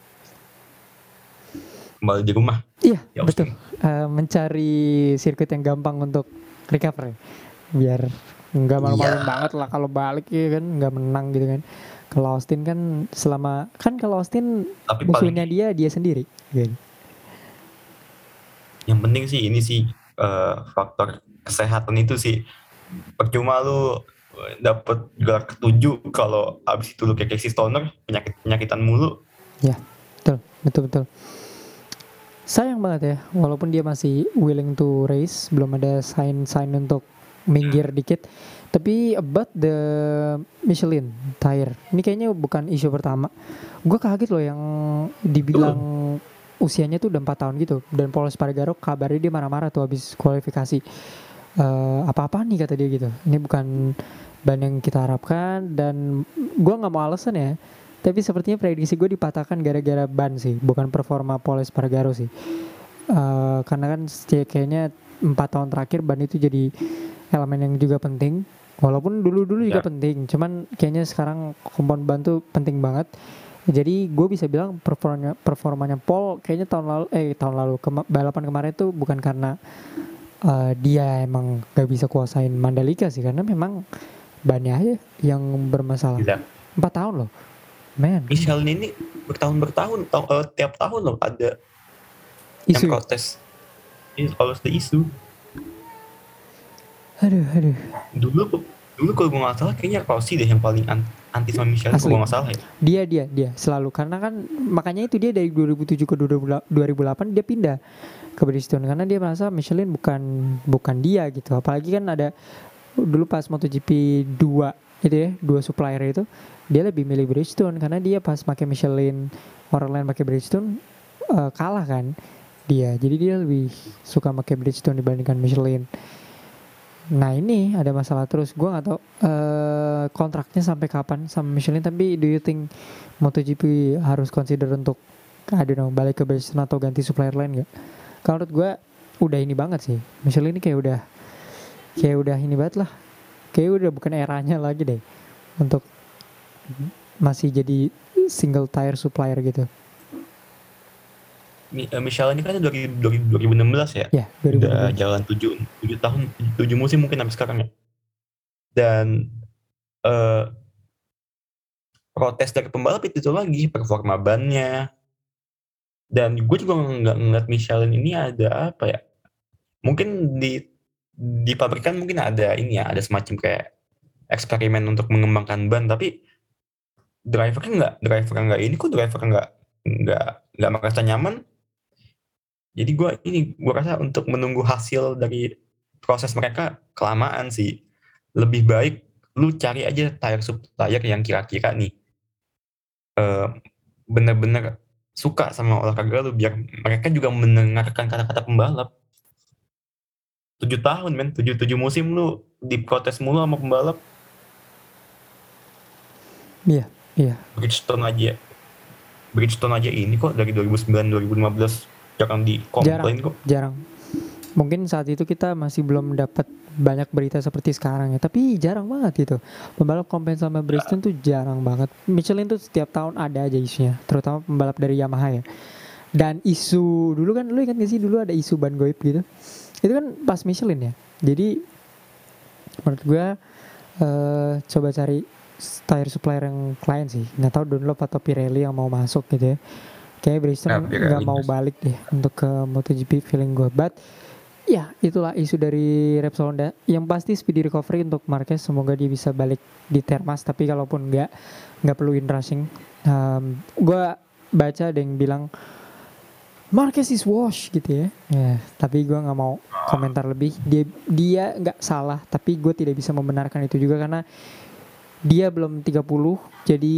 kembali di rumah? Iya betul. Uh, mencari sirkuit yang gampang untuk recover biar nggak malu-malu yeah. banget lah kalau balik ya kan nggak menang gitu kan. Kalau Austin kan selama kan kalau Austin tapi musuhnya paling, dia dia sendiri gitu. yang penting sih ini sih uh, faktor kesehatan itu sih. Percuma lu dapet gelar ketujuh kalau abis itu lu kayak Casey Stoner penyakit penyakitan mulu. Ya betul betul betul sayang banget ya walaupun dia masih willing to race belum ada sign sign untuk minggir dikit. Tapi about the Michelin tire ini kayaknya bukan isu pertama. Gue kaget loh yang dibilang uh. usianya tuh udah empat tahun gitu. Dan Paul Espargaro kabarnya dia marah-marah tuh habis kualifikasi. Uh, apa-apa nih kata dia gitu. Ini bukan ban yang kita harapkan dan gue nggak mau alasan ya tapi sepertinya prediksi gue dipatahkan gara-gara ban sih bukan performa Paul Espargaro sih. Uh, karena kan kayaknya empat tahun terakhir ban itu jadi elemen yang juga penting. Walaupun dulu-dulu juga ya. penting cuman kayaknya sekarang kompon ban tuh penting banget. Jadi gue bisa bilang performanya performanya Paul kayaknya tahun lalu eh tahun lalu ke, balapan kemarin tuh bukan karena uh, dia emang gak bisa kuasain Mandalika sih karena memang bannya aja yang bermasalah. Empat tahun loh, man. Michelin ini bertahun bertahun, ta uh, tiap tahun loh ada isu. yang protes. Ini always the isu. Aduh, aduh. Dulu dulu kalau gue nggak salah kayaknya Rossi deh yang paling an anti sama Michelin kalau nggak salah ya. Dia dia dia selalu karena kan makanya itu dia dari 2007 ke 2008 dia pindah ke Bridgestone karena dia merasa Michelin bukan bukan dia gitu apalagi kan ada dulu pas MotoGP 2 itu ya dua supplier itu dia lebih milih Bridgestone karena dia pas pakai Michelin orang lain pakai Bridgestone uh, kalah kan dia. Jadi dia lebih suka pakai Bridgestone dibandingkan Michelin. Nah ini ada masalah terus. Gue nggak tahu eh, kontraknya sampai kapan sama Michelin. Tapi do you think MotoGP harus consider untuk I don't balik ke Bridgestone atau ganti supplier lain gak? Kalau menurut gue udah ini banget sih. Michelin ini kayak udah kayak udah ini banget lah. Kayak udah bukan eranya lagi deh untuk masih jadi single tire supplier gitu. Eh, Michelle ini kan dari, dari 2016 ya. Ya, 2016. Udah jalan 7, 7 tahun, 7 musim mungkin sampai sekarang ya. Dan eh protes dari pembalap itu lagi, performa bannya. Dan gue juga nggak ngeliat Michelin ini ada apa ya. Mungkin di di pabrikan mungkin ada ini ya, ada semacam kayak eksperimen untuk mengembangkan ban, tapi drivernya nggak, driver nggak ini kok driver nggak nggak nggak merasa nyaman. Jadi gue ini gue rasa untuk menunggu hasil dari proses mereka kelamaan sih. Lebih baik lu cari aja tire supplier yang kira-kira nih eh, bener-bener suka sama olahraga lu biar mereka juga mendengarkan kata-kata pembalap. Tujuh tahun men, tujuh tujuh musim lu diprotes mulu sama pembalap. Iya, iya. Bridgestone aja, Bridgestone aja ini kok dari 2009 2015 jangan dikomplain kok. jarang. Mungkin saat itu kita masih belum dapat banyak berita seperti sekarang ya, tapi jarang banget itu. Pembalap komplain sama Bridgestone tuh jarang banget. Michelin tuh setiap tahun ada aja isunya, terutama pembalap dari Yamaha ya. Dan isu dulu kan lu ingat gak sih dulu ada isu ban goib gitu. Itu kan pas Michelin ya. Jadi menurut gua eh coba cari tire supplier yang lain sih. Nggak tahu Dunlop atau Pirelli yang mau masuk gitu ya. Kayak Bridgestone Nah, nggak mau balik deh untuk ke MotoGP feeling gue. But ya itulah isu dari Repsol Honda. Yang pasti speedy recovery untuk Marquez. Semoga dia bisa balik di Termas. Tapi kalaupun nggak nggak perlu in rushing. Um, gue baca ada yang bilang Marquez is wash gitu ya. Ya, tapi gue nggak mau komentar lebih. Dia dia nggak salah, tapi gue tidak bisa membenarkan itu juga karena dia belum 30, jadi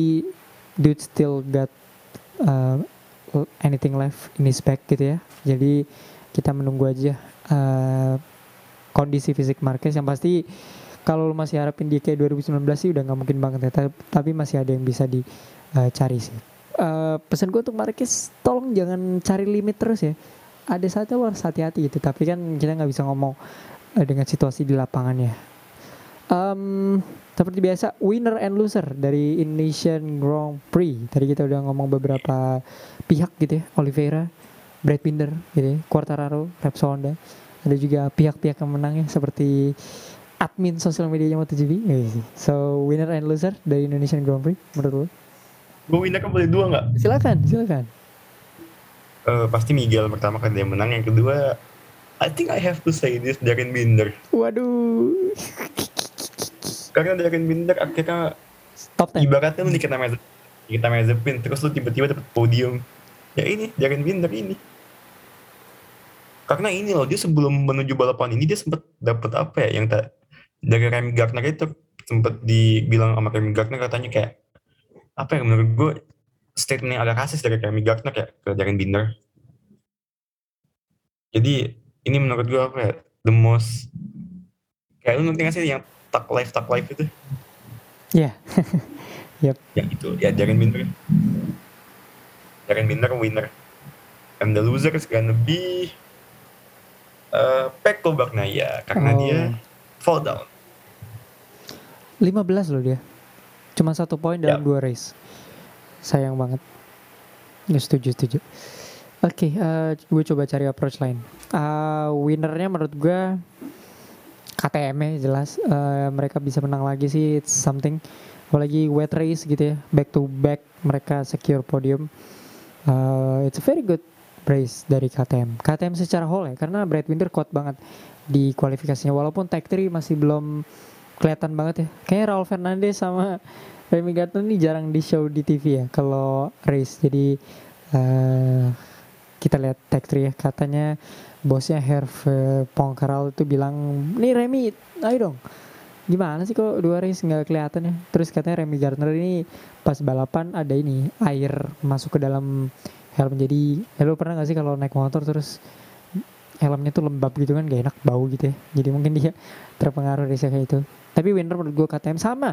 dude still got uh, anything left in his back gitu ya. Jadi kita menunggu aja uh, kondisi fisik Marquez yang pasti kalau lu masih harapin dia kayak 2019 sih udah nggak mungkin banget ya. Ta- Tapi masih ada yang bisa dicari sih. Eh, pesan gue untuk Marquez tolong jangan cari limit terus ya. Ada saatnya harus hati-hati gitu tapi kan kita nggak bisa ngomong eh, dengan situasi di lapangan ya. Em, seperti biasa winner and loser dari Indonesian Grand Prix. Tadi kita udah ngomong beberapa pihak gitu ya Oliveira Brad Binder gitu ya Quartararo Repsol Honda. Ada juga pihak-pihak yang menang ya seperti admin sosial medianya MotoGP sih. so winner and loser dari Indonesian Grand Prix menurut lo Gue winner kan boleh dua nggak? silakan silakan Eh, pasti Miguel pertama kan dia menang. Yang kedua, I think I have to say this Darren Binder. waduh Karena Darren Binder akhirnya top 10 ibaratnya lu Nikita Mazepin, Nikita Mazepin terus lu tiba-tiba dapet podium. Ya ini Darren Binder ini. Karena ini loh dia sebelum menuju balapan ini dia sempat dapet apa ya yang tak dari Remy Gardner itu sempat dibilang sama Remy Gardner katanya kayak apa ya menurut gue statement yang agak rasis dari Remy Gardner kayak ke Darren Binder. Jadi ini menurut gue apa ya the most kayak lu ngerti gak sih yang tak life tak life itu? ya ya itu ya Darren Binder Darren Binder winner and the loser is gonna be uh, Pecco Bagnaia karena Oh. dia fall down 15 loh dia. Cuma satu poin dalam Ya. dua race. Sayang banget. Ya, setuju, setuju. Oke, eh, gue coba cari approach lain. Eh, winnernya menurut gue KTM ya jelas. Eh, mereka bisa menang lagi sih, it's something. Apalagi wet race gitu ya, back to back mereka secure podium. Eh, it's a very good race dari KTM. KTM secara whole ya, karena Brad Binder kuat banget di kualifikasinya. Walaupun tag 3 masih belum kelihatan banget ya. Kayaknya Raul Fernandez sama Remy Gardner ini jarang di show di TV ya kalau race. Jadi eh kita lihat tag 3 ya. Katanya bosnya Herve Pongkaral itu bilang, nih Remy, ayo dong. Gimana sih kok dua race nggak kelihatan ya? Terus katanya Remy Gardner ini pas balapan ada ini air masuk ke dalam helm jadi ya lu pernah gak sih kalau naik motor terus helmnya tuh lembab gitu kan gak enak bau gitu ya jadi mungkin dia terpengaruh dari kayak itu tapi Winner menurut gue KTM sama.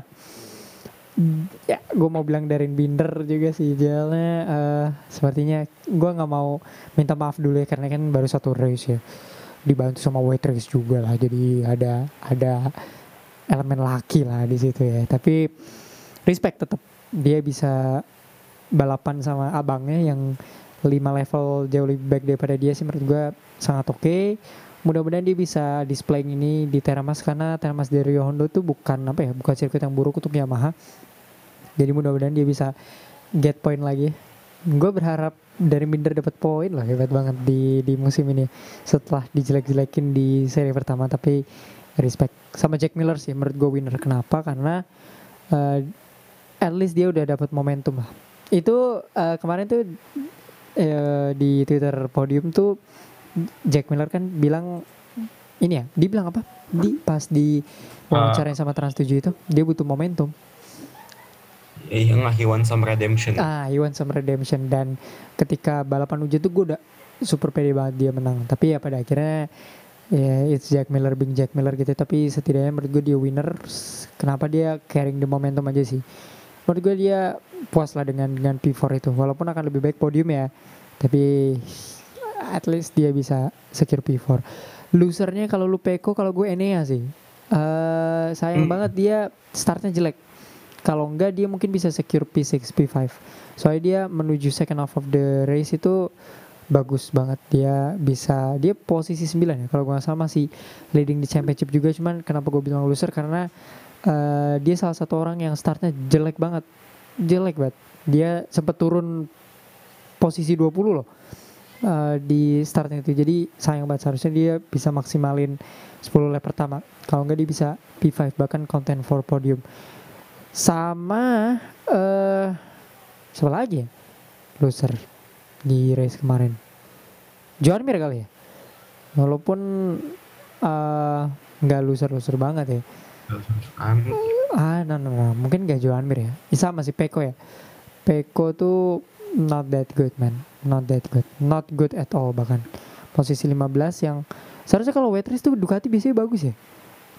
Ya gue mau bilang Darin Binder juga sih jalannya eh, sepertinya gue nggak mau minta maaf dulu ya karena kan baru satu race ya. Dibantu sama weight race juga lah jadi ada ada elemen laki lah di situ ya. Tapi respect tetap dia bisa balapan sama abangnya yang 5 level jauh lebih baik daripada dia sih menurut gue sangat oke mudah-mudahan dia bisa display ini di Teramas karena Teramas dari Hondo tuh bukan apa ya bukan sirkuit yang buruk untuk Yamaha. Jadi mudah-mudahan dia bisa get point lagi. Gue berharap dari Minder dapat poin lah hebat banget di di musim ini. Setelah dijelek-jelekin di seri pertama tapi respect sama Jack Miller sih menurut gue winner. Kenapa? Karena eh, at least dia udah dapat momentum lah. Itu eh, kemarin tuh eh, di Twitter podium tuh Jack Miller kan bilang ini ya, dia bilang apa? Di pas di wawancarain sama Trans 7 itu, dia butuh momentum. Iya nggak he want some redemption. Ah, he want some redemption dan ketika balapan uji tuh gue udah super pede banget dia menang. Tapi ya pada akhirnya ya it's Jack Miller being Jack Miller gitu. Tapi setidaknya menurut gue dia winner. Kenapa dia carrying the momentum aja sih? Menurut gue dia puas lah dengan dengan P4 itu. Walaupun akan lebih baik podium ya. Tapi at least dia bisa secure P4. Losernya kalau lu Peko, kalau gue Enea sih. Eh sayang Hmm. banget dia startnya jelek. Kalau enggak dia mungkin bisa secure P6, P5. Soalnya dia menuju second half of the race itu bagus banget. Dia bisa dia posisi 9 ya. Kalau gue nggak salah masih leading di championship juga. Cuman kenapa gue bilang loser karena eh, dia salah satu orang yang startnya jelek banget. Jelek banget. Dia sempat turun posisi 20 loh eh, di startnya itu. Jadi sayang banget seharusnya dia bisa maksimalin 10 lap pertama. Kalau enggak dia bisa P5 bahkan content for podium. Sama eh siapa lagi ya? Loser di race kemarin. Joan Mir kali ya. Walaupun eh nggak loser-loser banget ya. Ah, no, no, no. Mungkin gak Joan Mir ya. Isa masih Peko ya. Peko tuh not that good man. Not that good. Not good at all bahkan. Posisi 15 yang seharusnya kalau race tuh Ducati biasanya bagus ya.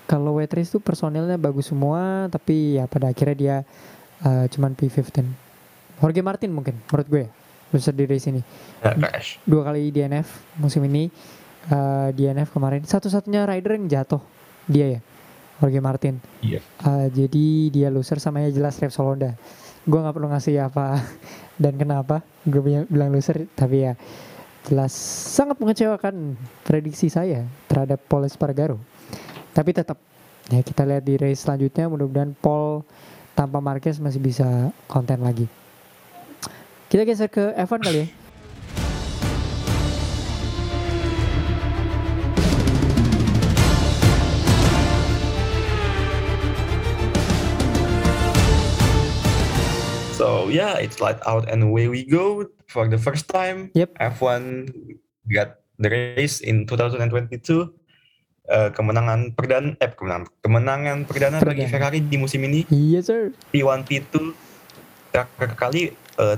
Kalau race tuh personilnya bagus semua, tapi ya pada akhirnya dia eh, cuman P15. Jorge Martin mungkin menurut gue ya. Di race ini. ya. Dua kali DNF musim ini. eh, DNF kemarin. Satu-satunya rider yang jatuh. Dia ya. Jorge Martin. Iya. Uh, jadi dia loser sama ya jelas Repsol Honda. Gue nggak perlu ngasih apa dan kenapa gue bilang loser, tapi ya jelas sangat mengecewakan prediksi saya terhadap Paul Espargaro. Tapi tetap ya kita lihat di race selanjutnya mudah-mudahan Paul tanpa Marquez masih bisa konten lagi. Kita geser ke F1 kali ya. Yeah, it's light out and away we go for the first time. Yep. F1 got the race in 2022. Eh, kemenangan perdana, eh kemenangan, kemenangan perdana bagi Perdana. Ferrari di musim ini Yes sir. P1 P2 terakhir kali eh,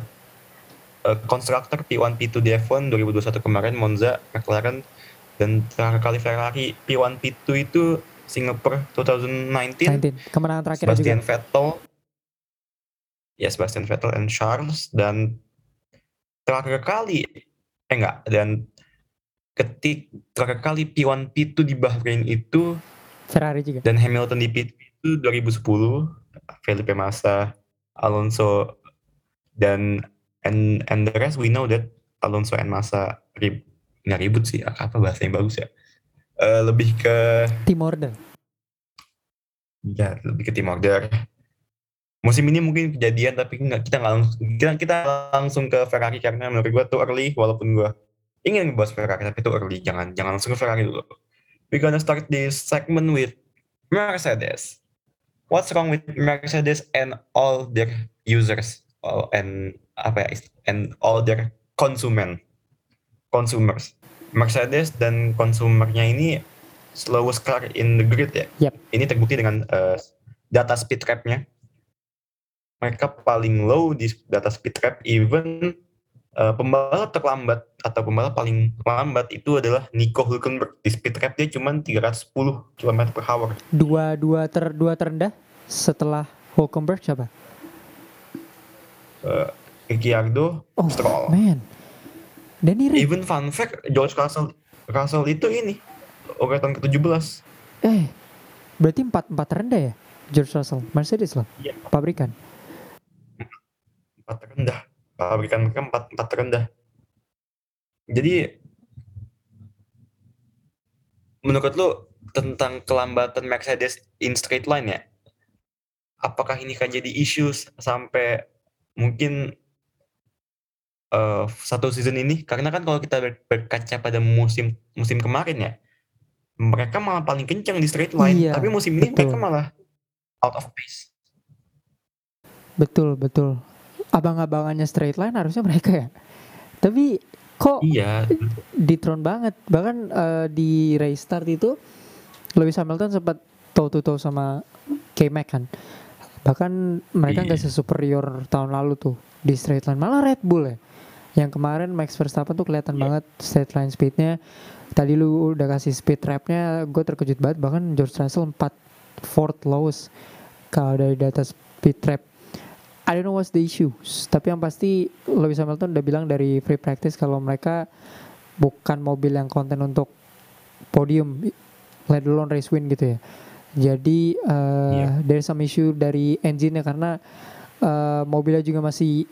eh, konstruktor P1 P2 di F1 2021 kemarin Monza, McLaren dan terakhir kali Ferrari P1 P2 itu Singapore 2019 19 kemenangan terakhir Sebastian juga. Vettel ya Sebastian Vettel and Charles. Dan terakhir kali eh enggak. Dan ketik terakhir kali P1 P2 di Bahrain itu Ferrari juga. dan Hamilton di P2 itu 2010 Felipe Massa Alonso dan and and the rest we know that Alonso and Massa rib, nggak ribut sih. Apa bahasa yang bagus ya? Eh, lebih ke Tim order. ya lebih ke tim order musim ini mungkin kejadian tapi nggak kita nggak langsung kita, kita langsung ke Ferrari karena menurut gua tuh early walaupun gua ingin ngebahas Ferrari tapi itu early. Jangan jangan langsung ke Ferrari dulu. We gonna start this segment with Mercedes. What's wrong with Mercedes and all their users? All, and apa ya and all their consumer consumers. Mercedes dan konsumernya ini slowest car in the grid ya? Yep. ini terbukti dengan eh, data speed trap-nya mereka paling low di data speed trap even eh, pembalap terlambat atau pembalap paling lambat itu adalah Nico Hülkenberg. Di speed trap dia cuma 310 km per hour. Dua dua ter dua terendah setelah Hulkenberg siapa? Eh, Ricciardo, Oh Stroll. man. Danny Rick. Even fun fact, George Russell, Russell itu ini urutan ke-17. Eh, berarti empat empat terendah ya? George Russell, Mercedes loh, Iya, pabrikan. Empat terendah. Pabrikan mereka empat, empat terendah. Jadi, menurut lu tentang kelambatan Mercedes in straight line ya? Apakah ini kan jadi isu sampai mungkin eh, satu season ini? Karena kan kalau kita ber- berkaca pada musim musim kemarin ya, mereka malah paling kencang di straight line. Iya, Tapi musim ini betul. mereka malah out of pace. Betul betul. Abang-abangannya straight line harusnya mereka ya. Tapi kok Iya, ditron banget. Bahkan eh, di race start itu Lewis Hamilton sempat toe to toe sama K-Mac kan. Bahkan mereka nggak Iya. sesuperior tahun lalu tuh di straight line. Malah Red Bull ya. Yang kemarin Max Verstappen tuh kelihatan Iya. banget straight line speednya. Tadi lu udah kasih speed trapnya, gue terkejut banget. Bahkan George Russell 4 fourth lowest kalau dari data speed trap. I don't know what's the issue. Tapi yang pasti Lewis Hamilton udah bilang dari free practice kalau mereka bukan mobil yang konten untuk podium, let alone race win gitu ya. Jadi uh, Iya. there's some issue dari engine-nya karena uh, mobilnya juga masih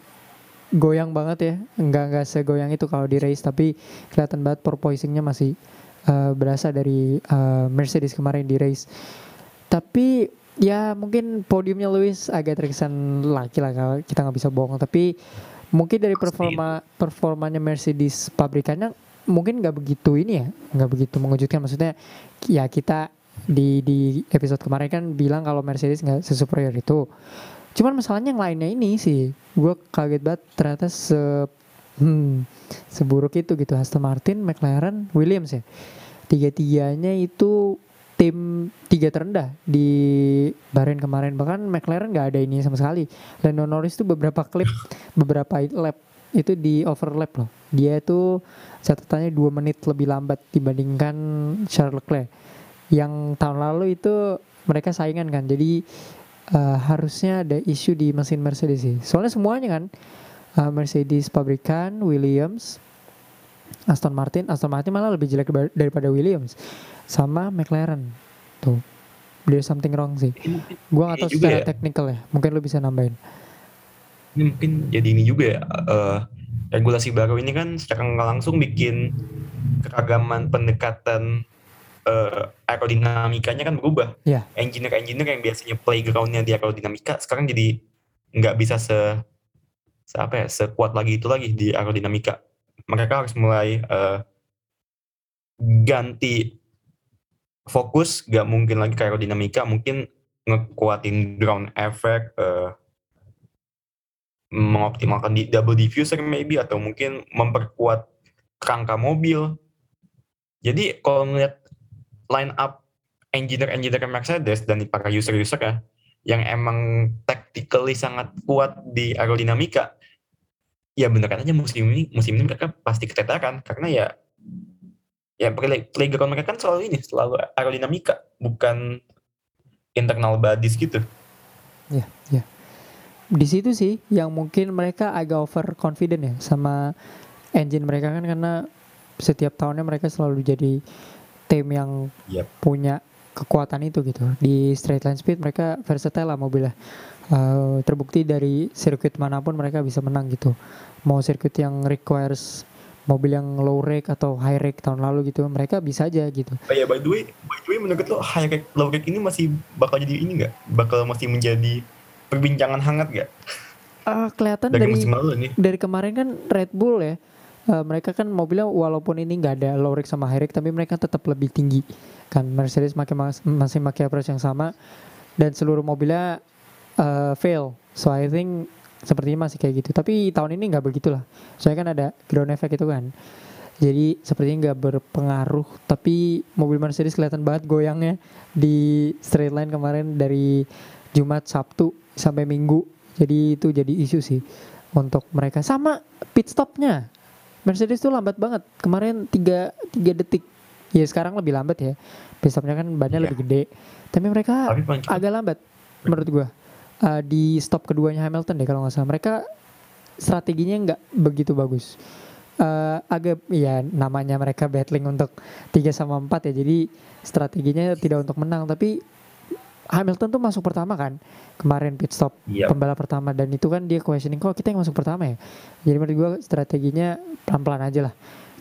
goyang banget ya, nggak nggak segoyang itu kalau di race tapi kelihatan banget porpoisingnya masih uh, berasa dari uh, Mercedes kemarin di race. Tapi ya mungkin podiumnya Lewis agak terkesan laki lah kalau kita nggak bisa bohong. Tapi mungkin dari performa performanya Mercedes pabrikannya mungkin nggak begitu ini ya, nggak begitu mengejutkan. Maksudnya ya kita di di episode kemarin kan bilang kalau Mercedes nggak sesuperior itu. Cuman masalahnya yang lainnya ini sih, gue kaget banget ternyata se hmm, seburuk itu gitu Aston Martin, McLaren, Williams ya. Tiga-tiganya itu tim tiga terendah di Bahrain kemarin bahkan McLaren nggak ada ini sama sekali. Lando Norris tuh beberapa klip beberapa lap itu di overlap loh. Dia itu catatannya dua menit lebih lambat dibandingkan Charles Leclerc. Yang tahun lalu itu mereka saingan kan. Jadi eh, harusnya ada isu di mesin Mercedes sih. Soalnya semuanya kan eh, Mercedes pabrikan, Williams, Aston Martin, Aston Martin malah lebih jelek daripada Williams sama McLaren. Tuh. There's something wrong sih. Ini tahu juga secara ya. teknikal ya. Mungkin lu bisa nambahin. ini mungkin jadi ini juga ya. eh, regulasi baru ini kan secara nggak langsung bikin keragaman pendekatan eh, aerodinamikanya kan berubah. Iya. Engineer-engineer yang biasanya playgroundnya di aerodinamika sekarang jadi nggak bisa se, se apa ya sekuat lagi itu lagi di aerodinamika. Mereka harus mulai eh, ganti fokus, nggak mungkin lagi ke aerodinamika, mungkin ngekuatin ground effect, eh, mengoptimalkan di double diffuser maybe atau mungkin memperkuat kerangka mobil. Jadi kalau melihat line up engineer-engineer Mercedes dan para user-user ya yang emang tactically sangat kuat di aerodinamika, ya beneran aja musim ini musim ini mereka pasti keteteran karena ya ya play- playground mereka kan selalu ini selalu aerodinamika bukan internal bodies gitu. Ya, ya. Di situ sih yang mungkin mereka agak over confident ya sama engine mereka kan karena setiap tahunnya mereka selalu jadi tim yang Yap. punya kekuatan itu gitu. Di straight line speed mereka versatile lah mobilnya. Eh, terbukti dari sirkuit mana pun mereka bisa menang gitu. Mau sirkuit yang requires mobil yang low rake atau high rake tahun lalu gitu, mereka bisa aja gitu. Oh ya by the way, by the way menurut lo high rate low rate ini masih bakal jadi ini nggak? Bakal masih menjadi perbincangan hangat nggak Ah, kelihatan dari, dari musim lalu nih? dari kemarin kan Red Bull ya eh, mereka kan mobilnya walaupun ini nggak ada low rake sama high rake tapi mereka tetap lebih tinggi kan Mercedes makin mas- masih pakai approach yang sama dan seluruh mobilnya eh, fail so I think sepertinya masih kayak gitu. Tapi tahun ini nggak begitulah. Soalnya kan ada ground effect itu kan. Jadi sepertinya nggak berpengaruh. Tapi mobil Mercedes kelihatan banget goyangnya di straight line kemarin dari Jumat Sabtu sampai Minggu. Jadi itu jadi isu sih untuk mereka. Sama pit stopnya. Mercedes tuh lambat banget. Kemarin 3 3 detik. Ya sekarang lebih lambat ya. Pit stopnya kan bannya Iya. lebih gede. Tapi mereka Tapi agak lambat menurut gua Eh, di stop keduanya Hamilton deh kalau nggak salah. Mereka strateginya nggak begitu bagus. Eh, agak ya namanya mereka battling untuk 3 sama 4 ya. Jadi strateginya tidak untuk menang. Tapi Hamilton tuh masuk pertama kan kemarin pit stop Iya. pembalap pertama. Dan itu kan dia questioning kok kita yang masuk pertama ya? Jadi menurut gua strateginya pelan-pelan aja lah.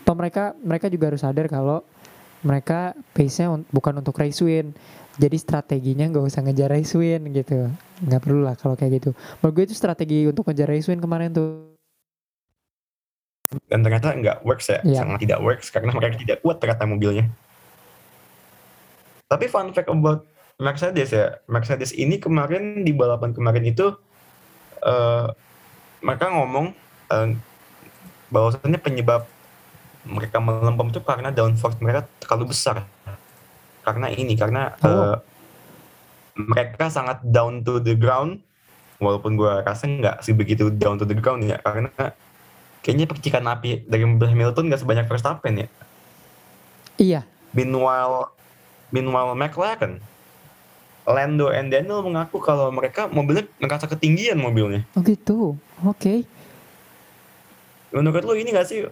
Toh mereka mereka juga harus sadar kalau mereka pace-nya un- bukan untuk race win. Jadi strateginya nggak usah ngejar race win gitu. Nggak perlu lah kalau kayak gitu. Menurut gue itu strategi untuk ngejar race win kemarin tuh. Dan ternyata nggak works ya. Iya. sangat tidak works karena mereka tidak kuat ternyata mobilnya. Tapi fun fact about Mercedes ya. Mercedes ini kemarin di balapan kemarin itu eh mereka ngomong eh, bahwasannya penyebab mereka melempem itu karena downforce mereka terlalu besar karena ini karena Oh. eh, mereka sangat down to the ground walaupun gua rasa nggak sih begitu down to the ground ya karena kayaknya percikan api dari mobil Hamilton nggak sebanyak Verstappen ya. iya Meanwhile, meanwhile McLaren, Lando and Daniel mengaku kalau mereka mobilnya merasa ketinggian mobilnya. oh gitu oke Menurut lu ini nggak sih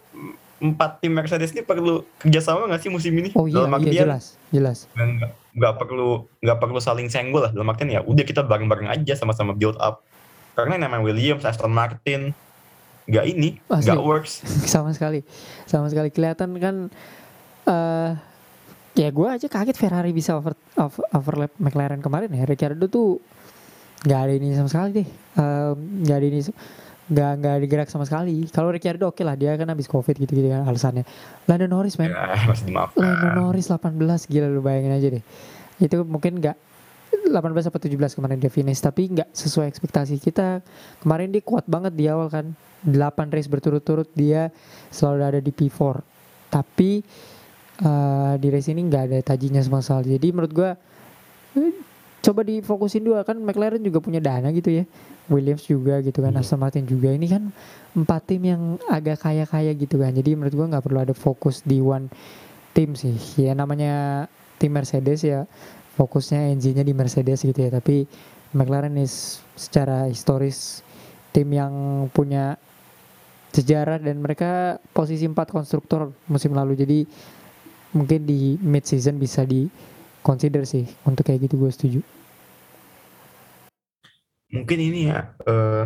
empat tim Mercedes ini perlu kerjasama nggak sih musim ini? oh iya Dalam iya artian jelas jelas dan nggak perlu nggak perlu saling senggol lah. Dalam artian ya udah kita bareng-bareng aja sama-sama build up. Karena namanya Williams, Aston Martin, nggak ini, Asli. nggak works. sama sekali sama sekali kelihatan kan eh ya gue aja kaget Ferrari bisa over, over- overlap McLaren kemarin ya Ricciardo tuh nggak ada ini sama sekali deh nggak ada ini nggak nggak digerak sama sekali. Kalau Ricciardo oke lah dia kan habis covid gitu gitu kan alasannya. Lando Norris men. Ya, masih dimaafkan. Lando Norris 18 gila lu bayangin aja deh. Itu mungkin nggak 18 atau 17 kemarin dia finish tapi nggak sesuai ekspektasi kita. Kemarin dia kuat banget di awal kan. 8 race berturut-turut dia selalu ada di P4 tapi eh, di race ini nggak ada tajinya sama sekali. Jadi menurut gua coba difokusin dua kan McLaren juga punya dana gitu ya. Williams juga gitu kan Iya. Aston Martin juga. Ini kan empat tim yang agak kaya-kaya gitu kan. Jadi menurut gua nggak perlu ada fokus di one tim sih. Ya namanya tim Mercedes ya fokusnya engine-nya di Mercedes gitu ya. Tapi McLaren is secara historis tim yang punya sejarah dan mereka posisi 4 konstruktor musim lalu. Jadi mungkin di mid season bisa di consider sih untuk kayak gitu gue setuju. Mungkin ini ya eh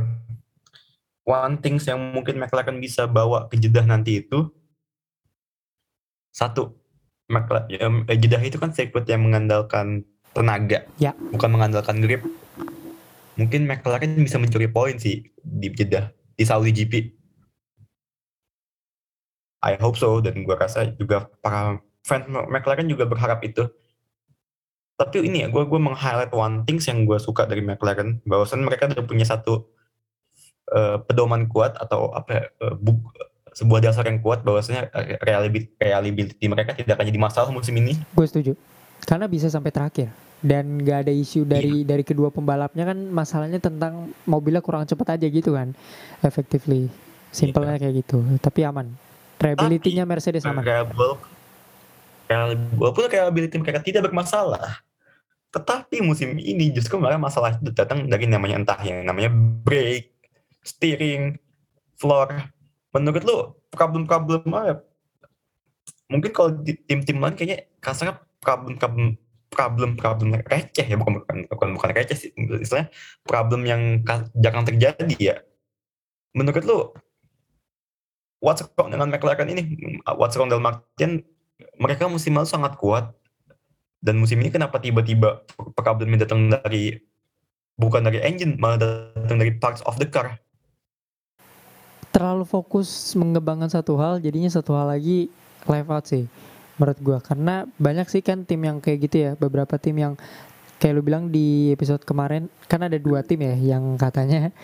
one things yang mungkin McLaren bisa bawa ke Jeddah nanti itu satu McLaren eh, Jeddah itu kan sirkuit yang mengandalkan tenaga Ya. bukan mengandalkan grip. Mungkin McLaren bisa mencuri poin sih di Jeddah di Saudi GP I hope so dan gua rasa juga para fans McLaren juga berharap itu tapi ini ya gue gue meng-highlight one things yang gue suka dari McLaren. Bahwasan mereka udah punya satu eh, pedoman kuat atau apa ya, eh, buk- sebuah dasar yang kuat bahwasanya eh, reliability, reliability mereka tidak akan jadi masalah musim ini. Gue setuju. Karena bisa sampai terakhir. Dan gak ada isu dari dari kedua pembalapnya kan masalahnya tentang mobilnya kurang cepat aja gitu kan. Effectively. Simpelnya kayak gitu. Tapi aman. Reliability-nya Mercedes aman. reliable reliable- walaupun reliability mereka tidak bermasalah tetapi musim ini justru malah masalah itu datang dari namanya entah yang namanya brake steering floor. Menurut lu problem-problem apa? Mungkin kalau di tim-tim lain kayaknya kasarnya problem-problem problem-problem receh ya bukan bukan bukan, bukan receh sih istilahnya problem yang jarang terjadi ya. Menurut lu what's wrong dengan McLaren ini? What's wrong dalam artian mereka musim lalu sangat kuat dan musim ini kenapa tiba-tiba problemnya datang dari bukan dari engine malah datang dari parts of the car? Terlalu fokus mengembangkan satu hal jadinya satu hal lagi live out sih menurut gua. Karena banyak sih kan tim yang kayak gitu ya beberapa tim yang kayak lu bilang di episode kemarin kan ada dua tim ya yang katanya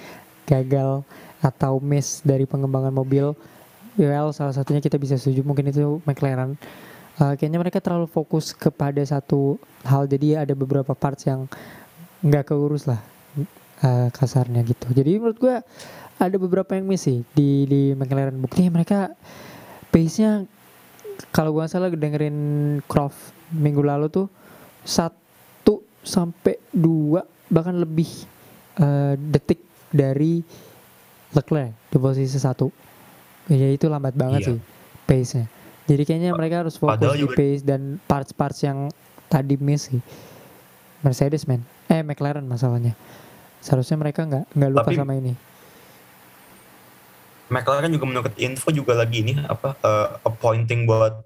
gagal atau miss dari pengembangan mobil. Well salah satunya kita bisa setuju mungkin itu McLaren Uh, kayaknya mereka terlalu fokus kepada satu hal. Jadi ada beberapa parts yang nggak keurus lah uh, kasarnya gitu. Jadi menurut gua ada beberapa yang miss sih di di McLaren. Buktinya mereka pace-nya kalau gua nggak salah dengerin Croft minggu lalu tuh satu sampai dua bahkan lebih eh, detik dari Leclerc di posisi satu. Ya itu lambat banget Iya. sih pace-nya jadi kayaknya mereka harus fokus Padahal di juga- pace dan parts-parts yang tadi miss sih. Mercedes man eh McLaren masalahnya. Seharusnya mereka nggak nggak lupa Tapi- sama ini. McLaren juga menurut info juga lagi ini apa eh, appointing buat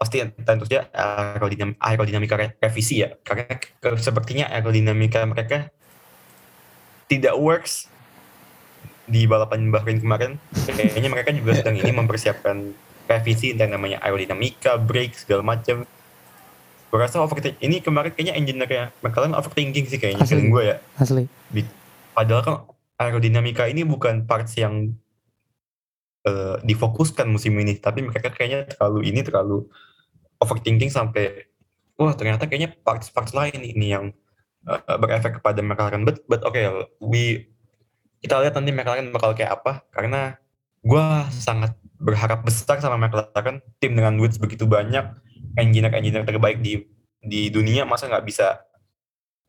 pasti tentu saja aerodinam, aerodinamika re- revisi ya. Karena ke- sepertinya aerodinamika mereka tidak works di balapan Bahrain kemarin. Kayaknya mereka juga sedang ini mempersiapkan revisi tentang namanya aerodinamika brake segala macam gue rasa overthinking ini kemarin kayaknya engineer McLaren overthinking sih kayaknya Asli. gue ya asli Padahal kan aerodinamika ini bukan parts yang eh, difokuskan musim ini, tapi mereka kayaknya terlalu ini terlalu overthinking sampai wah ternyata kayaknya parts-parts lain ini yang eh, berefek kepada McLaren. But, but oke, we kita lihat nanti McLaren bakal kayak apa karena gua sangat berharap besar sama McLaren tim dengan duit begitu banyak engineer-engineer terbaik di di dunia masa nggak bisa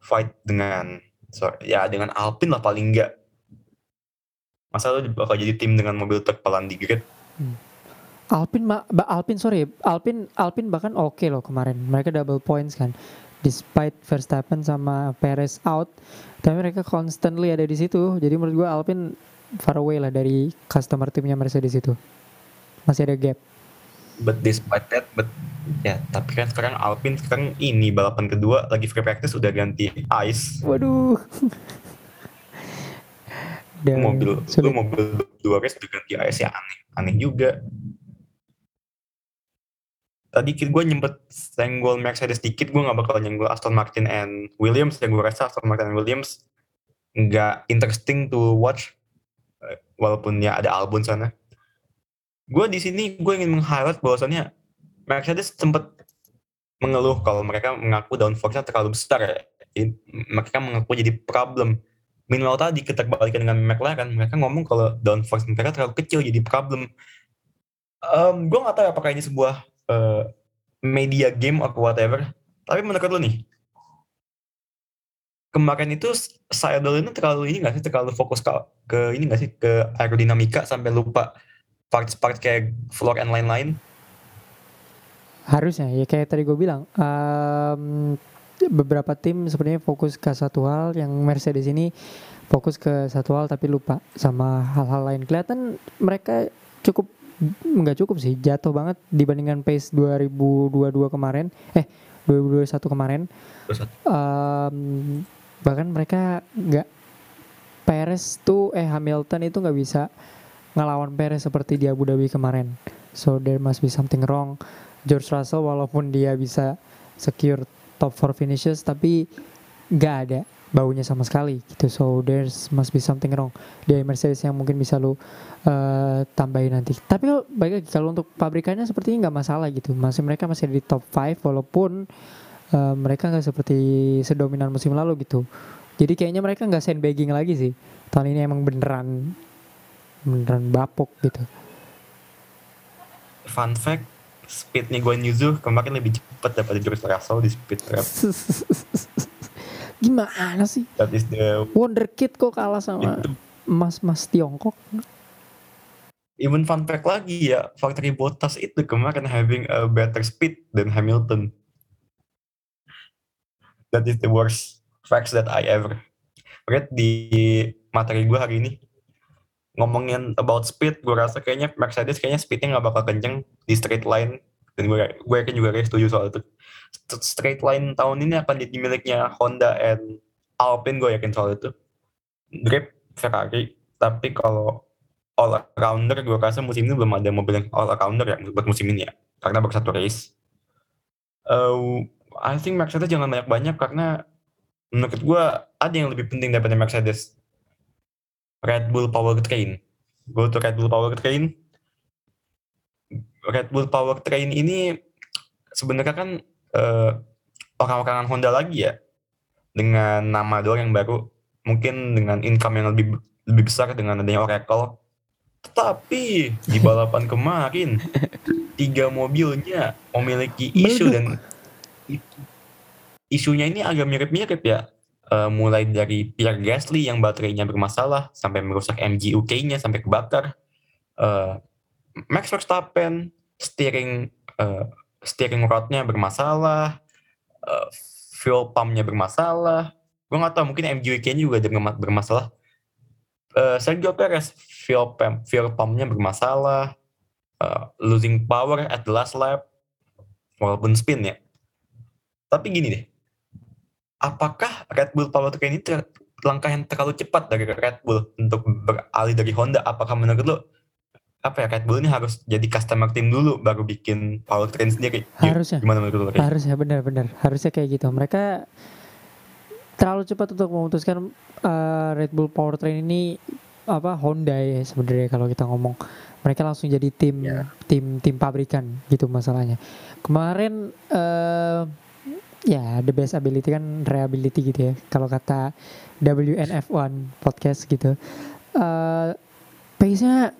fight dengan so, ya dengan Alpine lah paling enggak masa lu bakal jadi tim dengan mobil terpelan di grid? Alpine ma- ba- Alpine sorry Alpine Alpine bahkan oke loh kemarin. Mereka double points kan despite Verstappen sama Perez out. Tapi mereka constantly ada di situ. Jadi menurut gua Alpine far away lah dari customer timnya Mercedes itu. Masih ada gap. But despite that but ya tapi kan sekarang Alpine sekarang ini balapan kedua lagi free practice udah ganti ice. Waduh. Dan mobil lu sulit. mobil dua race udah ganti ice ya aneh aneh juga. Tadi gue nyempet senggol Mercedes dikit gue gak bakal nyenggol Aston Martin and Williams dan gue rasa Aston Martin and Williams nggak interesting to watch walaupun ya ada Albon sana gue di sini gue ingin meng-highlight bahwasannya Mercedes sempat mengeluh kalau mereka mengaku downforce-nya terlalu besar ya. Jadi, mereka mengaku jadi problem Meanwhile tadi keterbalikan dengan McLaren, mereka ngomong kalau downforce mereka terlalu kecil jadi problem. Um, gue gak tahu apakah ini sebuah uh, media game atau whatever. Tapi menurut lu nih, kemarin itu Seidel ini terlalu ini gak sih? Terlalu fokus ke, ke ini gak sih? Ke aerodinamika sampai lupa parts-parts kayak floor and lain-lain. harusnya ya kayak tadi gue bilang em, beberapa tim sebenarnya fokus ke satu hal yang Mercedes ini fokus ke satu hal tapi lupa sama hal-hal lain. Kelihatan mereka cukup nggak cukup sih jatuh banget dibandingkan pace 2022 kemarin eh 2021 kemarin. Em, bahkan mereka nggak Perez tuh eh Hamilton itu nggak bisa ngelawan Perez seperti di Abu Dhabi kemarin. So there must be something wrong. George Russell walaupun dia bisa secure top 4 finishes tapi nggak ada baunya sama sekali gitu. So there's must be something wrong. Dari Mercedes yang mungkin bisa lu eh, tambahin nanti. Tapi kalau baik kalau untuk pabrikannya sepertinya nggak masalah gitu. Masih mereka masih di top 5 walaupun eh, mereka nggak seperti sedominan musim lalu gitu. Jadi kayaknya mereka nggak sandbagging lagi sih. Tahun ini emang beneran beneran bapuk gitu. Fun fact, speednya gue Yuzu kemarin lebih cepat daripada George Russell di speed trap. gimana sih? That is the Wonderkid kok kalah sama mas-mas Tiongkok. Even fun fact lagi ya, Valtteri Bottas itu kemarin having a better speed than Hamilton. That is the worst facts that I ever read di materi gue hari ini. Ngomongin about speed, gue rasa kayaknya Mercedes kayaknya speednya nggak bakal kenceng di straight line. Dan gue, gue yakin juga Ray setuju soal itu. St- Straight line tahun ini akan jadi miliknya Honda and Alpine, gue yakin soal itu. Grip Ferrari, tapi kalau all rounder gue rasa musim ini belum ada mobil yang all rounder ya buat musim ini ya karena baru satu race uh, I think Mercedes jangan banyak-banyak karena menurut gue ada yang lebih penting daripada Mercedes. Red Bull Power Train. Go to Red Bull Power Train. Red Bull Power Train ini sebenarnya kan uh, orang-orangan Honda lagi ya. Dengan nama doang yang baru. Mungkin dengan income yang lebih lebih besar dengan adanya Oracle. Tetapi di balapan kemarin tiga mobilnya memiliki isu dan isunya ini agak mirip-mirip ya. Eh, mulai dari Pierre Gasly yang baterainya bermasalah sampai merusak MGUK-nya sampai kebakar. Eh, Max Verstappen steering eh, steering rod-nya bermasalah, eh, fuel pump-nya bermasalah. Gue nggak tahu mungkin MGUK-nya juga ada berma- bermasalah. Eh, Sergio Perez fuel pump fuel pump-nya bermasalah, eh, losing power at the last lap, walaupun spin ya. Tapi gini deh, apakah Red Bull Powertrain ini ter- langkah yang terlalu cepat dari Red Bull untuk beralih dari Honda? Apakah menurut lo apa ya Red Bull ini harus jadi customer team dulu baru bikin powertrain sendiri? Harusnya. Gimana menurut lo? Harusnya benar-benar harusnya kayak gitu. Mereka terlalu cepat untuk memutuskan uh, Red Bull Powertrain ini apa Honda ya sebenarnya kalau kita ngomong. Mereka langsung jadi tim Ya. tim tim pabrikan gitu masalahnya. Kemarin eh ya the best ability kan reliability gitu ya. Kalau kata WNF1 podcast gitu. eh pace-nya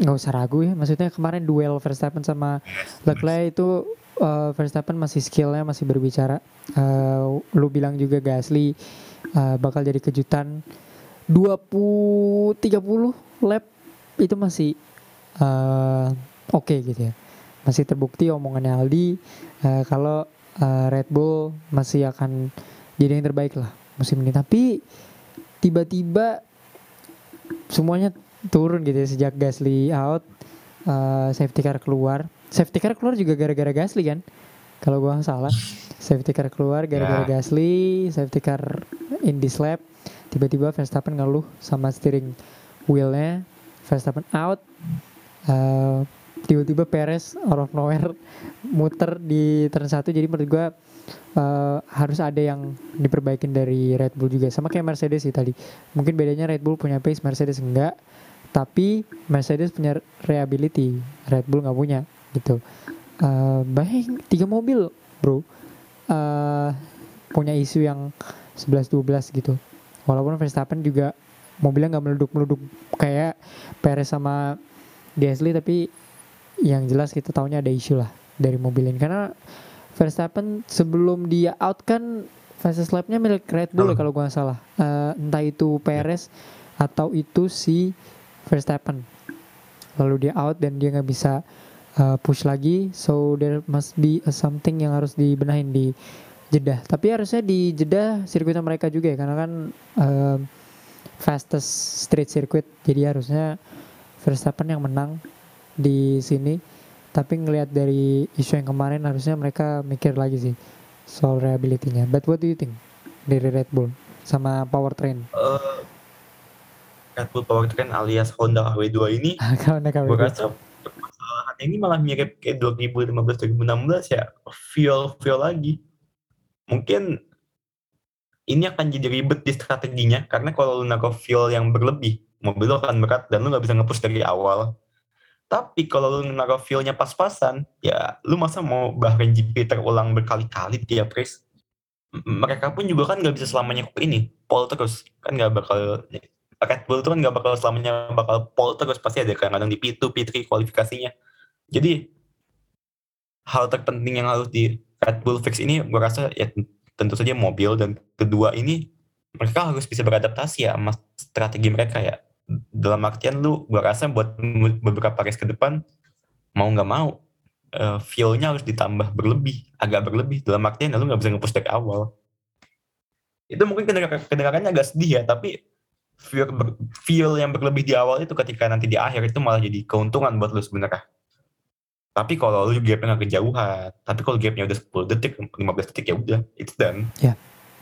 nggak usah ragu ya. Maksudnya kemarin duel Verstappen sama Leclerc itu eh, Verstappen masih skillnya masih berbicara. Eh, lu bilang juga Gasly eh, bakal jadi kejutan 20 30 lap itu masih eh, oke gitu ya. Masih terbukti omongannya Aldi eh, kalau eh, Red Bull masih akan jadi yang terbaik lah musim ini. Tapi tiba-tiba semuanya turun gitu ya sejak Gasly out, eh, safety car keluar. Safety car keluar juga gara-gara Gasly kan? Kalau gua salah, safety car keluar gara-gara Ya. Gasly, safety car in this lap. Tiba-tiba Verstappen ngeluh sama steering wheelnya, Verstappen out. Eh, tiba-tiba Perez out of nowhere muter di turn 1 jadi menurut gua eh, harus ada yang diperbaikin dari Red Bull juga. Sama kayak Mercedes sih tadi. Mungkin bedanya Red Bull punya pace Mercedes enggak. Tapi Mercedes punya reliability Red Bull nggak punya gitu. Eh baik tiga mobil bro. Eh punya isu yang 11-12 gitu. Walaupun Verstappen juga mobilnya nggak meleduk-meleduk kayak Perez sama Gasly tapi yang jelas kita tahunya ada isu lah dari mobil ini. Karena Verstappen sebelum dia out kan fastest lap-nya milik Red Bull Hmm. kalau gua nggak salah. Eh, entah itu Perez atau itu si Verstappen. Lalu dia out dan dia nggak bisa uh, push lagi. So there must be a something yang harus dibenahin di Jeddah tapi harusnya di Jeddah sirkuitnya mereka juga ya karena kan um, fastest street circuit. Jadi harusnya Verstappen yang menang di sini tapi ngelihat dari isu yang kemarin harusnya mereka mikir lagi sih soal reliability-nya. But what do you think dari Red Bull sama powertrain Eh, Red Bull Powertrain alias Honda KW2 ini karena gue rasa permasalahan ini malah mirip kayak 2015-2016 ya. Fuel fuel lagi. Mungkin ini akan jadi ribet di strateginya karena kalau lu naruh fuel yang berlebih mobil lu akan berat dan lu nggak bisa nge-push dari awal tapi kalau lu naruh fuelnya pas-pasan ya lu masa mau Bahrain GP terulang berkali-kali tiap race mereka pun juga kan nggak bisa selamanya ini pole terus kan nggak bakal Red Bull itu kan nggak bakal selamanya bakal pole terus pasti ada kadang-kadang di P2, P3 kualifikasinya. Jadi hal terpenting yang harus di Red Bull fix ini gue rasa ya tentu saja mobil dan kedua ini mereka harus bisa beradaptasi ya sama strategi mereka ya. Dalam artian lu gue rasa buat beberapa race ke depan mau nggak mau eh, fuelnya harus ditambah berlebih, agak berlebih dalam artian lu nggak bisa nge-push dari awal. Itu mungkin kedengar- kedengarannya agak sedih ya, tapi feel, ber- feel yang berlebih di awal itu ketika nanti di akhir itu malah jadi keuntungan buat lu sebenarnya. Tapi kalau lu gapnya nggak kejauhan, tapi kalau gapnya udah 10 detik, 15 detik ya udah, it's done.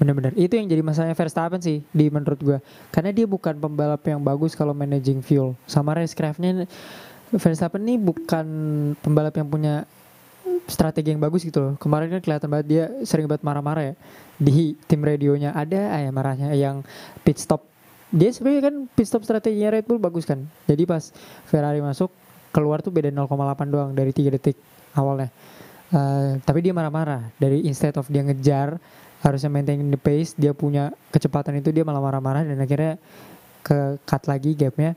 Bener-bener. Itu yang jadi masalahnya Verstappen sih di menurut gua. Karena dia bukan pembalap yang bagus kalau managing fuel. Sama racecraftnya Verstappen nih bukan pembalap yang punya strategi yang bagus gitu loh. Kemarin kan kelihatan banget dia sering banget marah-marah ya. Di tim radionya ada aja marahnya yang pit stop. Dia sebenarnya kan pit stop strateginya Red Bull bagus kan. Jadi pas Ferrari masuk keluar tuh beda 0,8 doang dari 3 detik awalnya. Eh, tapi dia marah-marah. Dari instead of dia ngejar harusnya maintain the pace dia punya kecepatan itu dia malah marah-marah dan akhirnya ke cut lagi gapnya.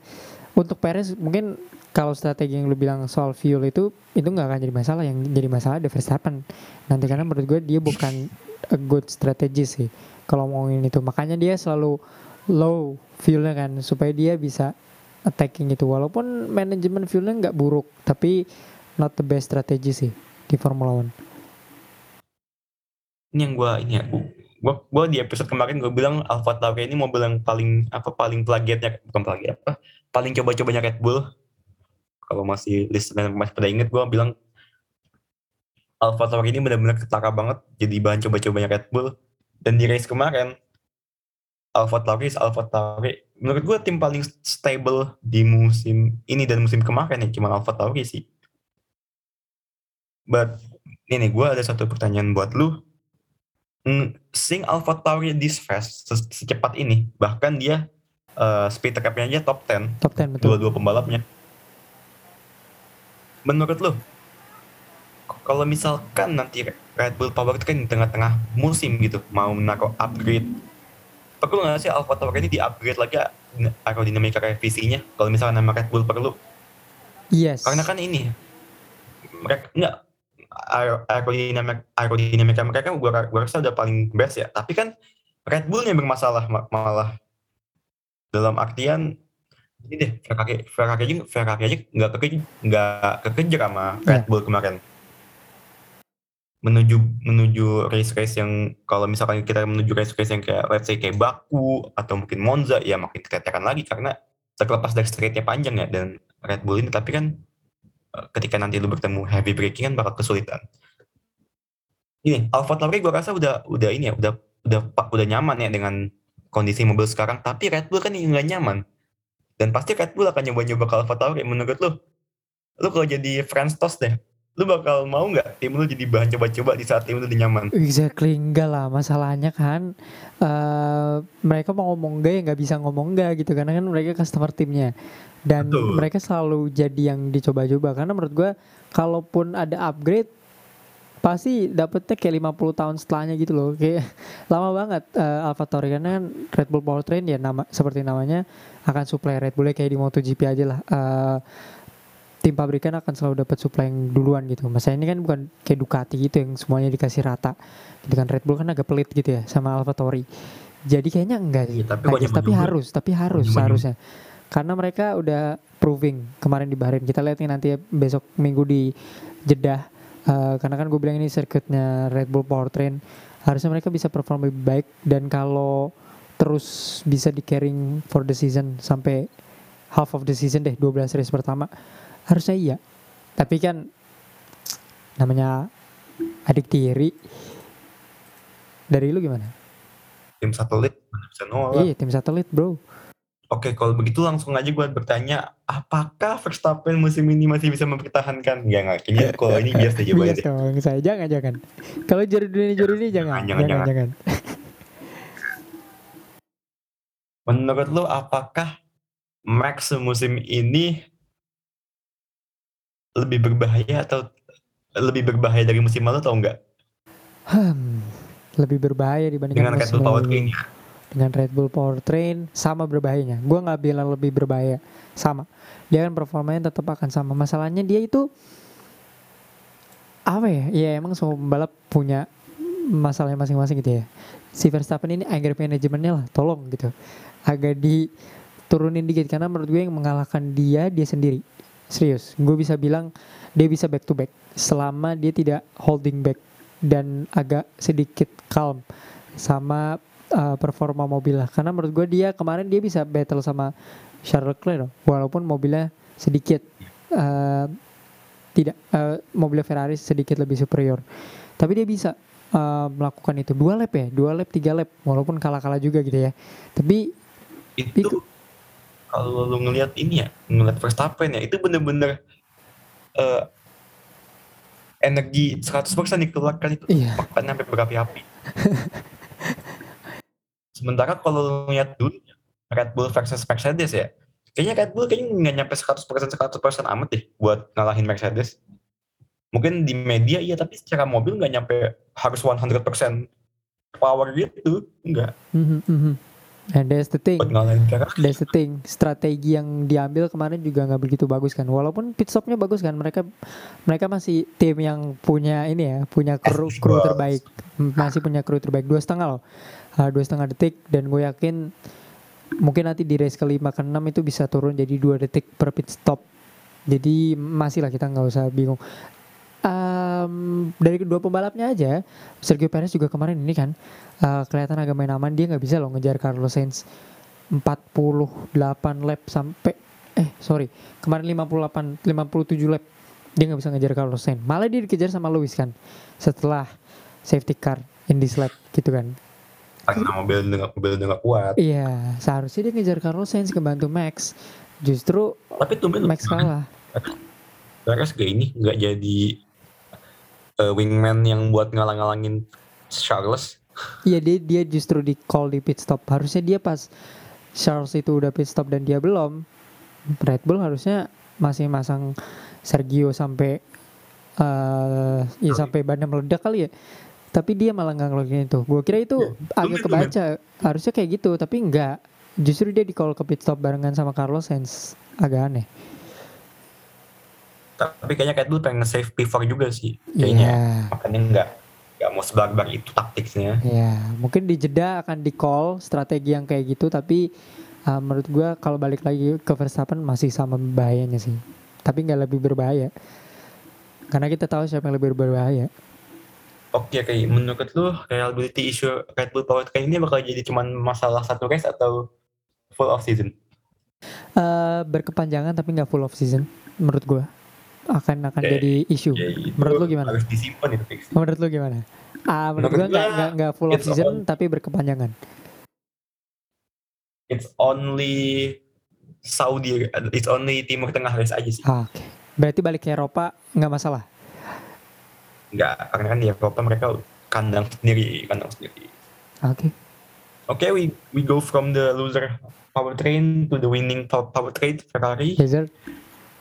Untuk Perez mungkin kalau strategi yang lu bilang soal fuel itu itu nggak akan jadi masalah. Yang jadi masalah ada Verstappen. Nanti karena menurut gue dia bukan a good strategy sih kalau ngomongin itu. Makanya dia selalu low fuelnya kan supaya dia bisa attacking itu. Walaupun manajemen fuelnya nggak buruk tapi not the best strategy sih di Formula One ini yang gue ini ya gue gue di episode kemarin gue bilang Alfa Tauri ini mobil yang paling apa paling plagiatnya bukan plagiat apa paling coba-cobanya Red Bull. Kalau masih listener masih pada inget gue bilang Alfa Tauri ini benar-benar ketara banget jadi bahan coba-cobanya Red Bull. Dan di race kemarin Alfa Tauri Alfa Tauri. Menurut gue tim paling stable di musim ini dan musim kemarin ya cuma Alfa Tauri sih. But ini nih gue ada satu pertanyaan buat lu Sing Alpha Tauri this fast se secepat ini. Bahkan dia uh, speed recapnya aja top 10 top 10 betul. Dua-dua pembalapnya. Menurut lo kalau misalkan nanti Red Bull Power itu kan di tengah-tengah musim gitu mau menaruh upgrade perlu nggak sih Alpha Tauri ini di upgrade lagi aerodinamika revisinya? Kalau misalkan nama Red Bull perlu. Yes. Karena kan ini mereka nggak aerodinamika aerodinamika mereka kan gua, gua rasa udah paling best ya. Tapi kan Red Bull yang bermasalah malah dalam artian ini deh Ferrari Ferrari aja Ferrari aja nggak kekejar nggak kekejar sama Red Bull kemarin. Menuju menuju race race yang kalau misalkan kita menuju race race yang kayak let's say kayak Baku atau mungkin Monza ya makin keteteran lagi karena terlepas dari straightnya panjang ya dan Red Bull ini. Tapi kan ketika nanti lu bertemu heavy braking kan bakal kesulitan. Ini Alfa Tauri gue rasa udah udah ini ya udah udah udah nyaman ya dengan kondisi mobil sekarang. Tapi Red Bull kan nggak nyaman. Dan pasti Red Bull akan nyoba-nyoba ke Alfa Tauri menurut lu. Lu kalau jadi French toast deh lu bakal mau nggak tim lu jadi bahan coba-coba di saat tim lu udah nyaman? Exactly enggak lah. Masalahnya kan uh, mereka mau ngomong enggak ya nggak bisa ngomong enggak gitu. Karena kan mereka customer timnya dan Betul. mereka selalu jadi yang dicoba-coba karena menurut gue kalaupun ada upgrade pasti dapetnya kayak 50 tahun setelahnya gitu loh kayak lama banget uh, Alfa Tauri karena kan Red Bull Powertrain ya nama seperti namanya akan supply Red Bull kayak di MotoGP aja lah uh, tim pabrikan akan selalu dapat supply yang duluan gitu. Masa ini kan bukan kayak Ducati gitu yang semuanya dikasih rata. Gitu kan Red Bull kan agak pelit gitu ya sama Alfa Tauri. Jadi kayaknya enggak sih. Ya, tapi, tapi harus, tapi harus seharusnya karena mereka udah proving kemarin di Bahrain. Kita lihat nih nanti ya, besok minggu di Jeddah. Uh, karena kan gue bilang ini sirkuitnya Red Bull Powertrain harusnya mereka bisa perform lebih baik. Dan kalau terus bisa di carrying for the season sampai half of the season deh 12 race pertama harusnya iya. Tapi kan namanya adik tiri dari lu gimana? Tim satelit bisa nolak? Iya tim satelit bro Oke, kalau begitu langsung aja gue bertanya, apakah Verstappen musim ini masih bisa mempertahankan? Ya nggak, kayaknya kalau ini biasa aja Bias dong, saya jangan jangan. Kalau juara dunia juara ini jangan, jangan, jangan. jangan. Menurut lo apakah Max musim ini lebih berbahaya atau lebih berbahaya dari musim lalu atau enggak? Hmm, lebih berbahaya dibandingkan dengan Bull Powertrain ya dengan Red Bull Powertrain sama berbahayanya. Gue nggak bilang lebih berbahaya, sama. Dia kan performanya tetap akan sama. Masalahnya dia itu apa ya? Ya emang semua pembalap punya masalahnya masing-masing gitu ya. Si Verstappen ini anger manajemennya lah, tolong gitu. Agak diturunin dikit karena menurut gue yang mengalahkan dia dia sendiri. Serius, gue bisa bilang dia bisa back to back selama dia tidak holding back dan agak sedikit calm sama uh, performa mobil lah karena menurut gue dia kemarin dia bisa battle sama Charles Leclerc walaupun mobilnya sedikit uh, tidak uh, mobil Ferrari sedikit lebih superior. Tapi dia bisa uh, melakukan itu. Dua lap ya dua lap tiga lap walaupun kalah-kalah juga gitu ya. Tapi itu, itu kalau lu ngelihat ini ya ngelihat Verstappen ya itu bener-bener uh, energi 100% dikeluarkan itu. Iya. bahkan sampai berapi-api Sementara kalau lihat dulu Red Bull versus Mercedes ya, kayaknya Red Bull kayaknya nggak nyampe 100% 100% amat deh buat ngalahin Mercedes. Mungkin di media iya, tapi secara mobil nggak nyampe harus 100% power gitu, enggak. Mm -hmm. and that's the thing buat ngalahin Ferrari. That's the thing. Strategi yang diambil kemarin juga nggak begitu bagus kan. Walaupun pit stopnya bagus kan. Mereka mereka masih tim yang punya ini ya, punya kru kru terbaik. Masih punya kru terbaik. Dua setengah loh. Dua setengah detik. Dan gue yakin mungkin nanti di race kelima ke enam itu bisa turun jadi dua detik per pit stop. Jadi masih lah kita nggak usah bingung. Em, dari kedua pembalapnya aja, Sergio Perez juga kemarin ini kan eh, kelihatan agak main aman. Dia nggak bisa loh ngejar Carlos Sainz. 48 lap sampai eh sorry kemarin 58 57 lap dia nggak bisa ngejar Carlos Sainz. Malah dia dikejar sama Lewis kan setelah safety car in this lap gitu kan Karena mobil udah mobil udah nggak kuat. iya seharusnya dia ngejar Carlos Sainz kebantu Max justru Tapi tumben Max kalah Perez gak ini nggak jadi eh, wingman yang buat ngalang-ngalangin Charles. Iya dia dia justru di call di pit stop. Harusnya dia pas Charles itu udah pit stop dan dia belum. Red Bull harusnya masih masang Sergio sampai eh ya sampai bannya meledak kali ya. Tapi dia malah nggak ngelakuin itu. Gue kira itu agak tumben, kebaca. Harusnya kayak gitu, tapi enggak. Justru dia di call ke pit stop barengan sama Carlos Sainz. Agak aneh. Tapi kayaknya kayak dulu pengen save P4 juga sih. Iya. Kayaknya makanya nggak nggak mau sebarbar itu taktiknya. Ya, mungkin di jeda akan di call strategi yang kayak gitu, tapi uh, menurut gua kalau balik lagi ke Verstappen masih sama bahayanya sih. Tapi nggak lebih berbahaya. Karena kita tahu siapa yang lebih berbahaya. Oke, kayak menurut lu reliability issue Red Bull Powertrain ini bakal jadi cuman masalah satu race atau full of season? Eh berkepanjangan tapi nggak full of season menurut gua. Akan akan Oke. jadi isu. Ya, itu Menurut lu gimana? Harus disimpan itu fix. Menurut lu gimana? Ah, menurut Menurut gua nggak nggak full of it's season on- tapi berkepanjangan. It's only Saudi, it's only Timur Tengah race aja sih. Ah, Oke. Berarti balik ke Eropa nggak masalah. Enggak, karena kan di Eropa mereka kandang sendiri, kandang sendiri. Oke. Oke, we we go from the loser powertrain to the winning pow- powertrain Ferrari.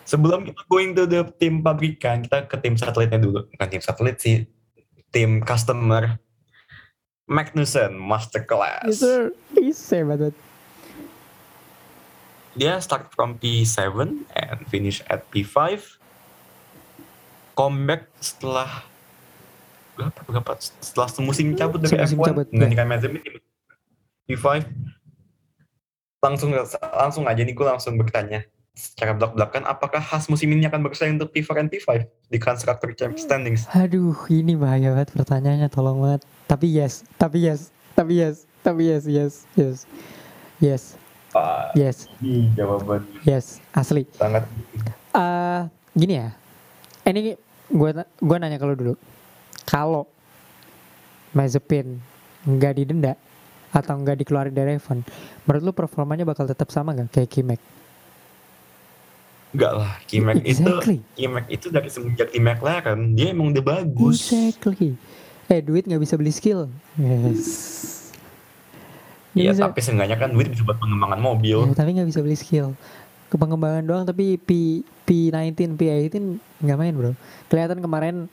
Sebelum kita going to the tim pabrikan, kita ke tim satelitnya dulu. Bukan tim satelit sih, tim customer. Magnussen Masterclass. Yes, sir. Yes, banget. Dia start from P7 and finish at P5. Comeback setelah berapa? Berapa? Setelah semusim cabut dari Semusim F1 cabut, menggantikan Mazepin di P5 langsung langsung aja nih gue langsung bertanya secara belak-belakan apakah Haas musim ini akan bersaing untuk P4 dan P5 di Constructor Champ Standings? Aduh, ini bahaya banget pertanyaannya, tolong banget. Tapi yes, tapi yes, tapi yes, tapi yes, yes, yes, yes, ah, yes, ini jawaban yes, asli. sangat eh gini ya, ini gue gua nanya ke lu dulu. Kalau Mazepin nggak didenda atau nggak dikeluarin dari F1, menurut lu performanya bakal tetap sama nggak kayak Kimek? enggak lah Kimek Exactly. itu Kimek itu dari semenjak di McLaren dia emang udah bagus Exactly. Eh duit nggak bisa beli skill. Yes. Iya tapi seenggaknya kan duit bisa buat pengembangan mobil Ya, tapi nggak bisa beli skill. Ke pengembangan doang tapi P P19 P18 nggak main bro. Kelihatan kemarin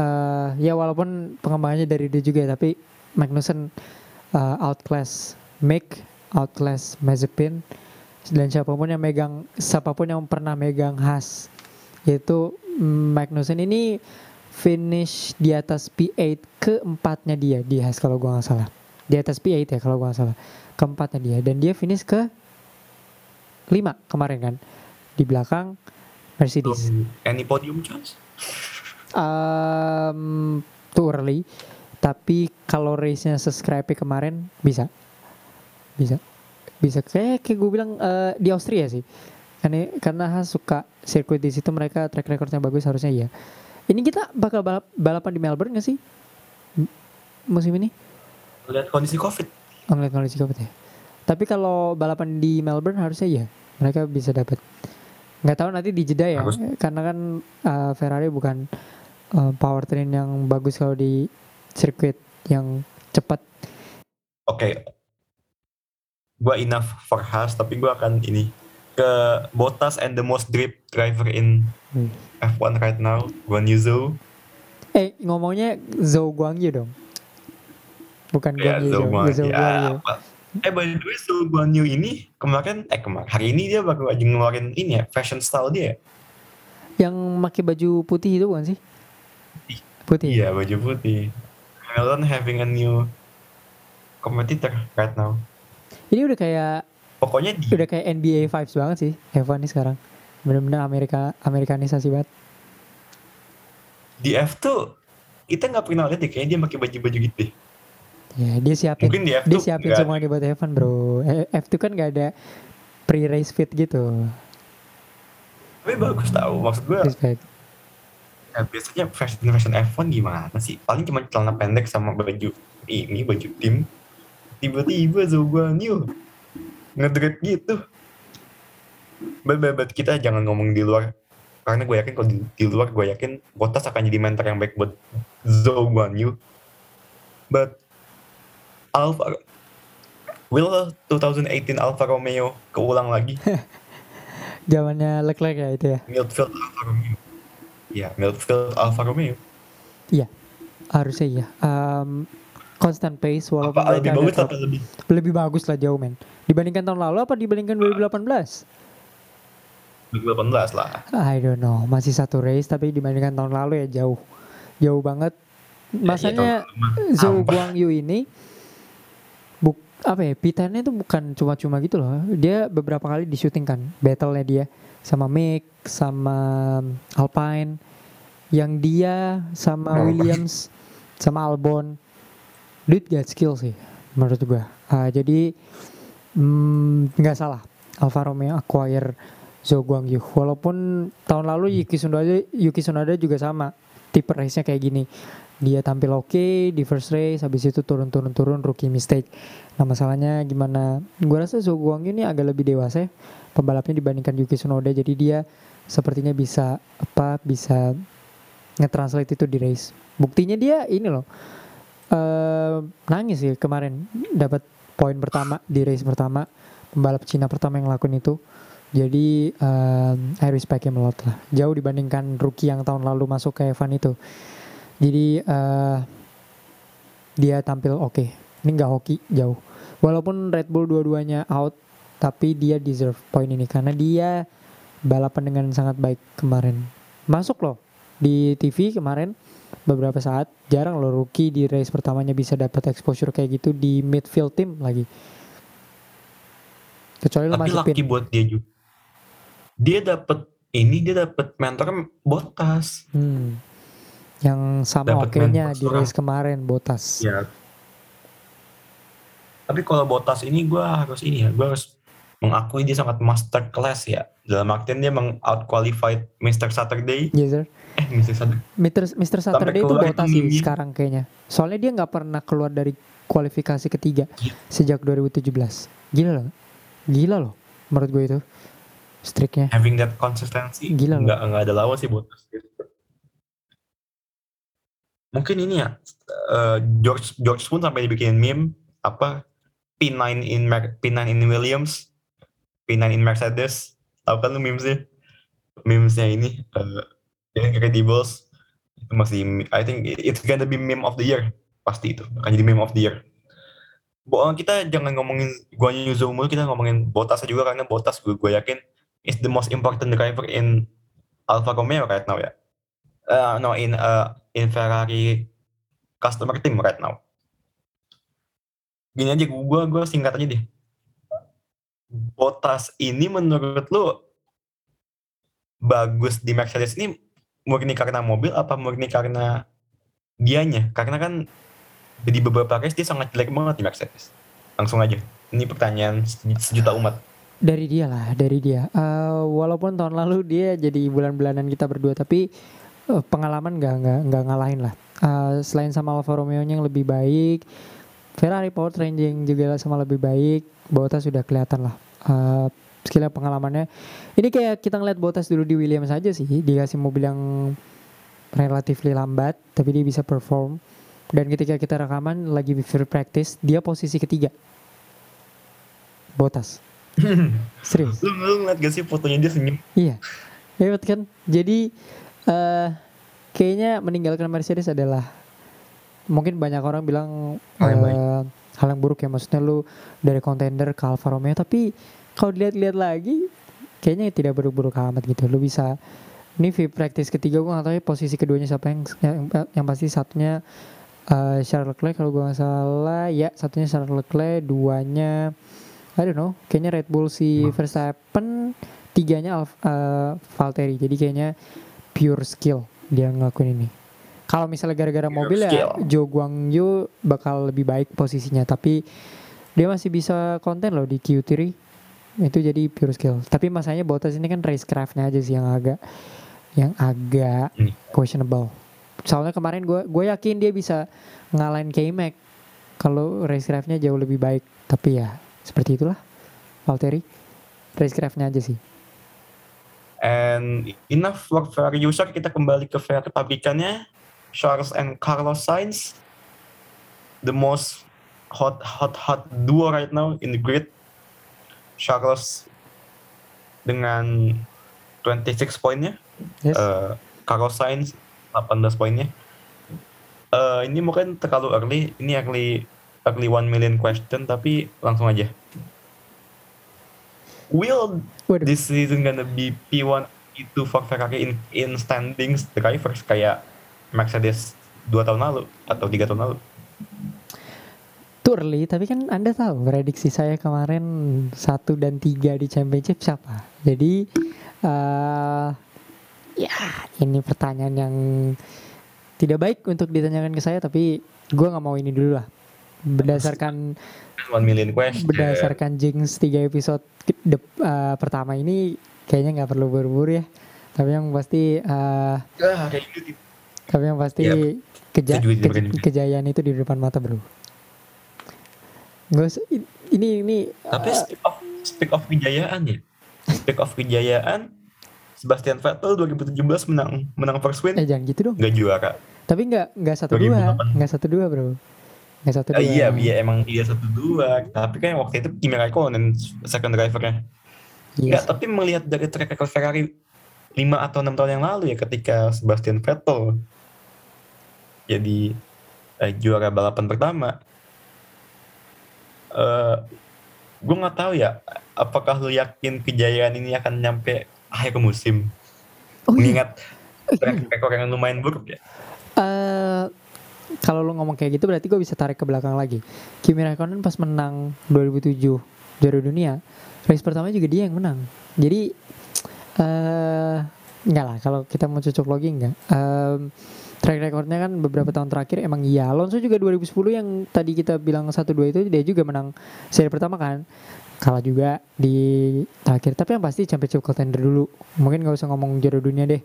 eh ya walaupun pengembangannya dari dia juga tapi Magnussen eh, outclass Mick, outclass Mazepin dan siapa pun yang megang siapa pun yang pernah megang Haas yaitu Magnussen. Ini finish di atas P8 keempatnya dia di Haas kalau gua nggak salah. Di atas P8 ya kalau gua nggak salah. Keempatnya dia. Dan dia finish ke 5 kemarin kan di belakang Mercedes. Any podium chance um, too early. Tapi kalau race-nya subscribe kemarin bisa. Bisa. Bisa. Kayak kayak gue bilang eh, di Austria sih. Karena karena suka sirkuit di situ mereka track recordnya bagus harusnya iya. Ini kita bakal balap, balapan di Melbourne gak sih? Musim ini? Lihat kondisi covid. Oh, ngeliat kondisi COVID ya. Tapi kalau balapan di Melbourne harusnya iya, mereka bisa dapat. Nggak tahu nanti di jeda ya, Harus. karena kan uh, Ferrari bukan uh, powertrain yang bagus kalau di sirkuit yang cepat. oke gua enough for Haas tapi gua akan ini ke Bottas and the most drip driver in Hmm. F1 right now Guan Yu Zhou Eh ngomongnya Zhou Guangyu dong, bukan ya Guangyu Zhou Zhou, Guan Zhou ya Eh by the way, Zhou Guanyu ini kemarin, eh kemarin, hari ini dia baru aja ngeluarin ini ya, fashion style dia. Yang pakai baju putih itu bukan sih? Putih. Iya, baju putih. Hamilton having a new competitor right now. Ini udah kayak Pokoknya di udah kayak NBA vibes banget sih Evan nih sekarang. Bener-bener Amerika Amerikanisasi banget. di F2 kita nggak pernah lihat deh kayaknya dia pakai baju-baju gitu deh. Ya, dia siapin Mungkin di F2 dia siapin nggak- semuanya buat Evan, Bro. Eh, F2 kan gak ada pre-race fit gitu. Tapi bagus tahu maksud gue Respect. Ya, biasanya fashion fashion F1 gimana sih? Paling cuma celana pendek sama baju ini baju tim. Tiba-tiba Zhou Guanyu ngedrip gitu. Bet, kita jangan ngomong di luar karena gue yakin kalau di, di luar gue yakin Bottas akan jadi mentor yang baik buat Zhou Guanyu. But Alfa will 2018 Alfa Romeo keulang lagi Zamannya Leclerc ya itu ya. Midfield Alfa Romeo. Ya, midfield Alfa Romeo. Iya. Harusnya iya. Um, constant pace walaupun Apa lebih bagus atau lebih lebih bagus lah jauh men. Dibandingkan tahun lalu apa dibandingkan 2018? 2018 lah. I don't know, masih satu race tapi dibandingkan tahun lalu ya jauh. Jauh banget. Masanya iya, Zhou. Guangyu ini buk apa ya pitannya itu bukan cuma-cuma gitu loh dia beberapa kali di syuting kan battle-nya dia sama Mick sama Alpine yang dia sama. Williams sama Albon. Dude got skill sih menurut gua. Ah, jadi mm, nggak salah. Alfa Romeo acquire Zhou Guangyu walaupun tahun lalu Yuki Tsunoda Yuki Tsunoda juga sama tipe race-nya kayak gini. Dia tampil oke di first race habis itu turun-turun-turun rookie mistake. Nah masalahnya gimana? Gua rasa Zhou Guangyu ini agak lebih dewasa ya pembalapnya dibandingkan Yuki Tsunoda. Jadi dia sepertinya bisa apa bisa nge-translate itu di race. Buktinya dia ini loh eh nangis sih kemarin. Dapat poin pertama di race pertama pembalap Cina pertama yang ngelakuin itu jadi eh I respect him a lot lah. Jauh dibandingkan rookie yang tahun lalu masuk ke Evan itu. Jadi eh dia tampil oke. Ini nggak hoki jauh. Walaupun Red Bull dua-duanya out tapi dia deserve poin ini. Karena dia balapan dengan sangat baik kemarin. Masuk loh di TV kemarin beberapa saat. Jarang loh rookie di race pertamanya bisa dapat exposure kayak gitu di midfield team lagi. Kecuali lo Tapi masih laki pin buat dia juga. Dia dapat ini dia dapat mentor Bottas. Hmm. yang sama oke-nya mentor di race kemarin Botas Ya. Tapi kalau Bottas ini gue harus ini ya, gue harus mengakui dia sangat master class ya. Dalam artian dia meng out qualified Mr. Saturday. yes sir Eh Mr. Saturday. Mr. Mr. Saturday itu Botas sih sekarang kayaknya soalnya dia nggak pernah keluar dari kualifikasi ketiga Gila. sejak 2017 gila loh gila loh menurut gue itu streaknya Having that consistency. Gila. Nggak, nggak ada lawan sih Bottas. Mungkin ini ya, eh, George George pun sampai dibikin meme apa P9 in Mer- P9 in Williams, P9 in Mercedes. Tahu kan lu memesnya? Memesnya ini uh, Incredibles itu masih I think it's gonna be meme of the year pasti itu akan jadi meme of the year. Bo, kita jangan ngomongin gua Yuzo mulu, kita ngomongin Bottas juga karena Bottas gue, gue yakin is the most important driver in Alfa Romeo right now ya. Uh, no in uh, in Ferrari customer team right now. Gini aja gua gua singkat aja deh. Bottas ini menurut lu bagus di Mercedes ini murni karena mobil apa murni karena dianya? Karena kan di beberapa race dia sangat jelek banget di Mercedes. Langsung aja. Ini pertanyaan sejuta umat. Dari dia lah dari dia. Eh, walaupun tahun lalu dia jadi bulan-bulanan kita berdua tapi eh, pengalaman nggak nggak nggak ngalahin lah. Eh, selain sama Alfa Romeo yang lebih baik Ferrari powertrain yang juga sama lebih baik Bottas sudah kelihatan lah. Eh, skillnya pengalamannya. Ini kayak kita ngeliat Bottas dulu di Williams aja sih dikasih mobil yang relatif lambat tapi dia bisa perform. Dan ketika kita rekaman lagi free practice dia posisi ketiga. Bottas serius? Lu, lu ngeliat gak sih fotonya dia senyum? Iya, hebat kan. Jadi eh kayaknya meninggalkan Mercedes adalah mungkin banyak orang bilang Hal yang eh, hal yang buruk ya. Maksudnya lu dari kontender ke Alfa Romeo tapi kalau dilihat-lihat lagi kayaknya tidak buruk-buruk amat gitu. Lu bisa ini free practice ketiga gue gak tahu ya posisi keduanya siapa yang yang, yang pasti satunya uh, Charles Leclerc kalau gue nggak salah. Ya satunya Charles Leclerc duanya I don't know. Kayaknya Red Bull si Verstappen tiganya Alf, uh, Valtteri. Jadi kayaknya pure skill dia ngelakuin ini. Kalau misalnya gara-gara mobil ya skill. Joe Guangyu bakal lebih baik posisinya. Tapi dia masih bisa konten loh di Q3 itu jadi pure skill. Tapi masanya Bottas ini kan racecraftnya aja sih yang agak yang agak Hmm. questionable. Soalnya kemarin gue gue yakin dia bisa ngalahin K-Mac. Kalau racecraftnya jauh lebih baik. Tapi ya seperti itulah Valtteri racecraftnya aja sih And enough for Ferrari user, kita kembali ke Ferrari pabrikannya. Charles and Carlos Sainz. The most hot, hot, hot duo right now in the grid. Charles dengan 26 poinnya. yes Eh, Carlos Sainz 18 poinnya. Eh, ini mungkin terlalu early. Ini early, early 1 million question, tapi langsung aja. Will Waduh. this season gonna be P1 P2 for Ferrari in, in standings drivers kayak Mercedes dua tahun lalu atau tiga tahun lalu early, tapi kan Anda tahu prediksi saya kemarin satu dan tiga di championship siapa. Jadi eh ya ini pertanyaan yang tidak baik untuk ditanyakan ke saya, tapi gue nggak mau ini dulu lah. Berdasarkan one million question berdasarkan Jinx 3 episode dep- eh, pertama ini kayaknya nggak perlu buru-buru ya. Tapi yang pasti ah, gitu tapi yang pasti Yap. keja- ke- kejayaan itu di depan mata bro. Gak i- ini ini tapi eh, speak of speak of kejayaan ya speak of kejayaan Sebastian Vettel 2017 menang menang first win eh jangan gitu dong. nggak juara Tapi nggak nggak satu dua, 2008. nggak satu dua bro, satu dua. iya iya emang iya satu dua tapi kan waktu itu Kimi Raikkonen second drivernya Iya Nggak, tapi melihat dari track record Ferrari 5 atau 6 tahun yang lalu ya ketika Sebastian Vettel jadi eh, juara balapan pertama. eh gue nggak tahu ya apakah lu yakin kejayaan ini akan nyampe akhir musim Oh iya. mengingat track record yang lumayan buruk ya Eh, kalau lu ngomong kayak gitu berarti gue bisa tarik ke belakang lagi. Kimi Raikkonen pas menang 2007 juara dunia, race pertama juga dia yang menang. Jadi eh enggak lah kalau kita mau cocok logi enggak. Em, track recordnya kan beberapa tahun terakhir emang iya. Alonso juga 2010 yang tadi kita bilang 1-2 itu dia juga menang seri pertama kan. Kalah juga di terakhir. Tapi yang pasti championship contender dulu. Mungkin nggak usah ngomong juara dunia deh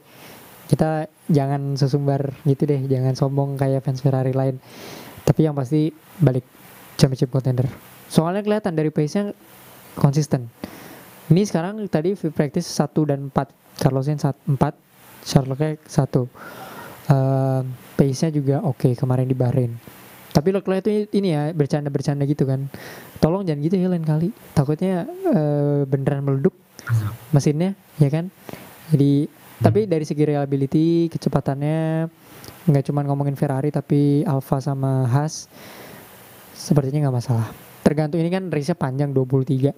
kita jangan sesumbar gitu deh jangan sombong kayak fans Ferrari lain. Tapi yang pasti balik championship contender. Soalnya kelihatan dari pace-nya konsisten. Ini sekarang tadi free practice 1 dan 4 Carlos Sainz 4 Charles Leclerc 1 Eh, pace-nya juga oke kemarin di Bahrain. Tapi Leclerc itu ini ya bercanda-bercanda gitu kan. Tolong jangan gitu ya lain kali. Takutnya eh, beneran meleduk mesinnya ya kan? Jadi tapi dari segi reliability kecepatannya nggak cuma ngomongin Ferrari tapi Alfa sama Haas sepertinya nggak masalah. Tergantung ini kan race-nya panjang 23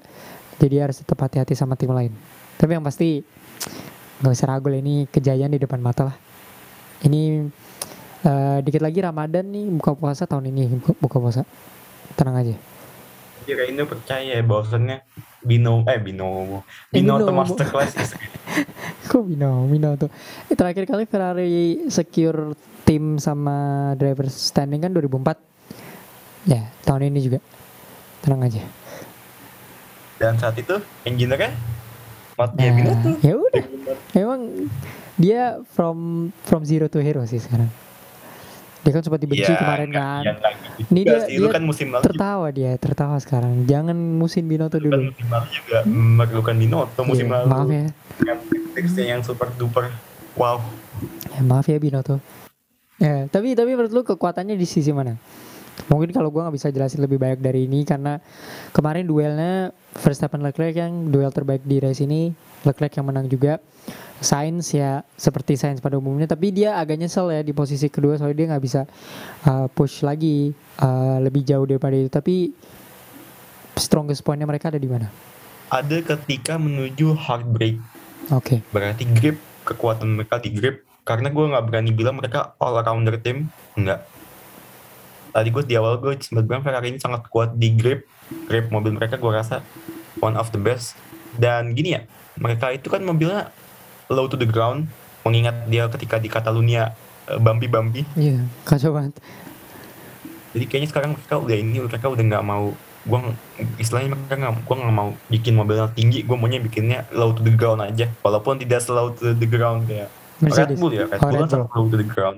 jadi harus tetap hati-hati sama tim lain. Tapi yang pasti nggak usah ragu ini kejayaan di depan mata lah. Ini eh, dikit lagi Ramadan nih buka puasa tahun ini. Buka puasa. Tenang aja Kira ini percaya bahwasannya Bino eh Binomo Eh, Binoto Binomo. Masterclass Kok Binomo tuh? Eh, terakhir kali Ferrari secure tim sama driver standing kan 2004. Ya, tahun ini juga. Tenang aja. dan saat itu engineer-nya Mattia Nah, Binotto ya udah. Emang dia from from zero to hero sih sekarang. Dia kan sempat dibenci Ya, kemarin kan. ya nggak gitu Ini juga dia- sih. Dia kan musim lalu juga, Tertawa dia, tertawa sekarang. Jangan musim Binotto lu kan dulu. musim lalu juga memerlukan Binotto musim Iya, lalu maaf ya. yang teksnya yang super duper wow Ya, maaf ya Binoto. Ya, tapi tapi menurut lu kekuatannya di sisi mana? Mungkin kalau gue nggak bisa jelasin lebih banyak dari ini karena kemarin duelnya Verstappen Leclerc yang duel terbaik di race ini Leclerc yang menang juga. Sainz ya seperti Sainz pada umumnya tapi dia agak nyesel ya di posisi kedua soalnya dia nggak bisa uh, push lagi uh, lebih jauh daripada itu tapi strongest pointnya mereka ada di mana? Ada ketika menuju hard break. Oke. Okay. Berarti grip kekuatan mereka di grip karena gue nggak berani bilang mereka all rounder tim enggak tadi gue di awal gue sempat bilang Ferrari ini sangat kuat di grip grip mobil mereka gue rasa one of the best dan gini ya mereka itu kan mobilnya low to the ground mengingat dia ketika di Catalunya uh, bumpy-bumpy iya yeah, kacau banget. Jadi kayaknya sekarang mereka udah ini mereka udah nggak mau gue istilahnya mereka nggak gue nggak mau bikin mobilnya tinggi gue maunya bikinnya low to the ground aja. Walaupun tidak slow to the ground kayak Mercedes. Red Bull ya Red oh, Bull kan low to the ground.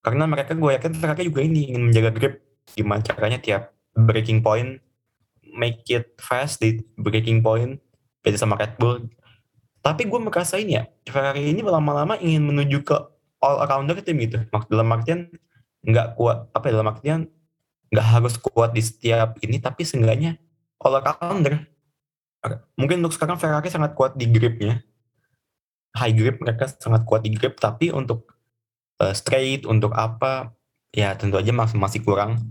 Karena mereka gue yakin mereka juga ini ingin menjaga grip. Gimana caranya tiap breaking point make it fast di breaking point beda sama Red Bull. Tapi gue merasa ini ya Ferrari ini lama-lama ingin menuju ke all arounder tim gitu. Dalam artian nggak kuat apa ya dalam artian nggak harus kuat di setiap ini tapi seenggaknya all arounder. Mungkin untuk sekarang Ferrari sangat kuat di gripnya. High grip mereka sangat kuat di grip tapi untuk uh, straight untuk apa ya tentu aja masih masih kurang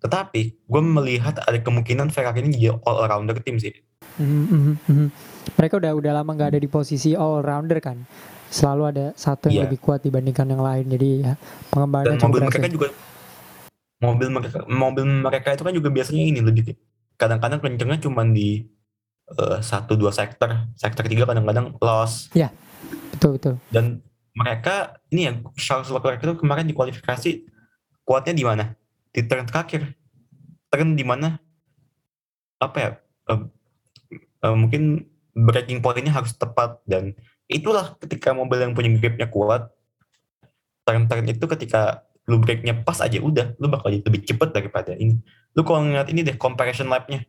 tetapi gue melihat ada kemungkinan Ferrari ini jadi all rounder tim sih. Mm -hmm. mereka udah udah lama nggak ada di posisi all rounder kan? Selalu ada satu yang yeah. lebih kuat dibandingkan yang lain. Jadi ya pengembangan dan mobil mereka juga mobil mereka mobil mereka itu kan juga biasanya ini lebih kadang-kadang kencengnya cuma di uh, satu dua sektor. Sektor tiga kadang-kadang loss. Ya betul betul. Dan mereka ini ya Charles Leclerc itu kemarin di kualifikasi kuatnya di mana? Di turn terakhir. Turn di mana? Apa ya? Uh, uh, mungkin breaking pointnya harus tepat dan itulah ketika mobil yang punya gripnya kuat turn-turn itu ketika lu breaknya pas aja udah lu bakal lebih cepet daripada ini lu kalau ngeliat ini deh comparison lapnya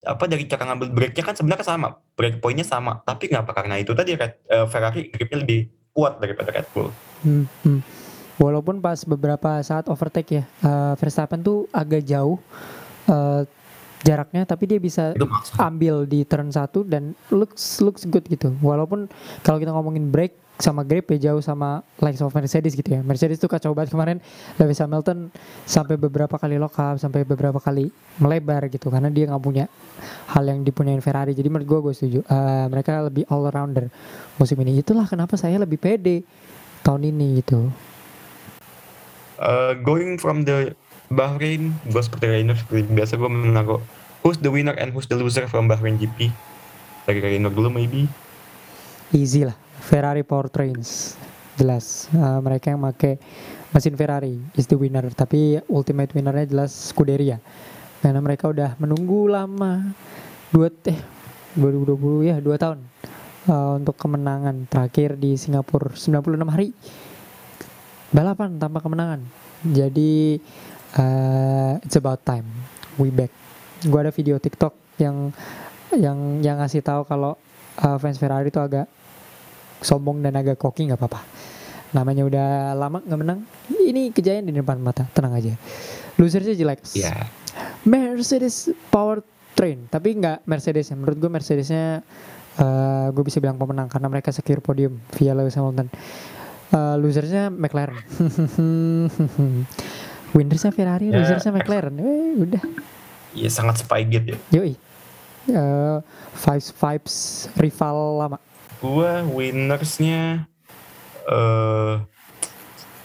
apa dari cara ngambil breaknya kan sebenarnya sama break pointnya sama tapi ngapa karena itu tadi uh, Ferrari gripnya lebih kuat daripada Red Bull. Hmm, hmm. Walaupun pas beberapa saat overtake ya, uh, Verstappen tuh agak jauh uh, jaraknya, tapi dia bisa ambil di turn satu dan looks looks good gitu. Walaupun kalau kita ngomongin break sama grip ya jauh sama likes of Mercedes gitu ya. Mercedes tuh kacau banget kemarin Lewis Hamilton sampai beberapa kali lock up, sampai beberapa kali melebar gitu karena dia nggak punya hal yang dipunyain Ferrari. Jadi menurut gue gue setuju. Uh, mereka lebih all rounder musim ini. Itulah kenapa saya lebih pede tahun ini gitu. Uh, going from the Bahrain, gue seperti Rainer biasa gue menaruh who's the winner and who's the loser from Bahrain GP. Dari Rainer dulu maybe. Easy lah. Ferrari Powertrains jelas. Uh, mereka yang pakai mesin Ferrari is the winner. Tapi ultimate winnernya jelas Scuderia. Karena mereka udah menunggu lama. Dua teh 2020 ya dua tahun uh, untuk kemenangan terakhir di Singapura. 96 hari balapan tanpa kemenangan. Jadi uh, it's about time. We back. Gua ada video TikTok yang yang yang ngasih tahu kalau uh, fans Ferrari itu agak sombong dan agak koki nggak apa-apa. Namanya udah lama nggak menang. Ini kejayaan di depan mata. Tenang aja. Losersnya jelek. Yeah. Mercedes power train tapi nggak Mercedes ya. Menurut gue Mercedesnya uh, eh, gue bisa bilang pemenang karena mereka secure podium via Lewis Hamilton uh, losersnya McLaren. Winnersnya Ferrari yeah. losersnya McLaren. Eh udah. Iya sangat spygate ya. Yoi. Uh, vibes vibes rival lama. Gua winnersnya eh uh,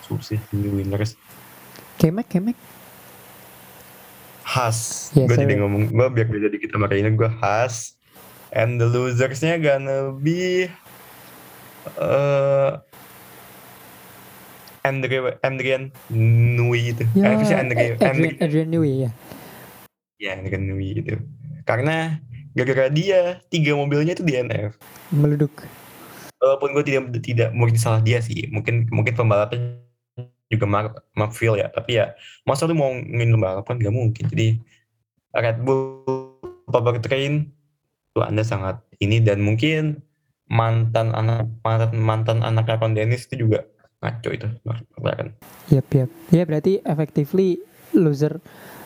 susah sih winners. Kemek kemek. Has, yes, gue jadi ngomong, gue biar beda dikit sama kayaknya gue Has, and the losersnya gonna be uh, Andre, Adrian Nui itu. Ya, eh, Andre, Adrian, Adrian Nui ya. Ya, Adrian Nui itu. Karena gara-gara dia tiga mobilnya itu DNF meleduk. Walaupun gue tidak tidak mungkin salah dia sih. Mungkin mungkin pembalapnya juga Mark, Mark Phil ya. Tapi ya masa lu mau ngin balapan? Gak mungkin. Jadi Red Bull Power Train itu anda sangat ini. Dan mungkin mantan anak mantan mantan anaknya Ron Dennis itu juga ngaco itu McLaren Yap, yap. Ya berarti effectively loser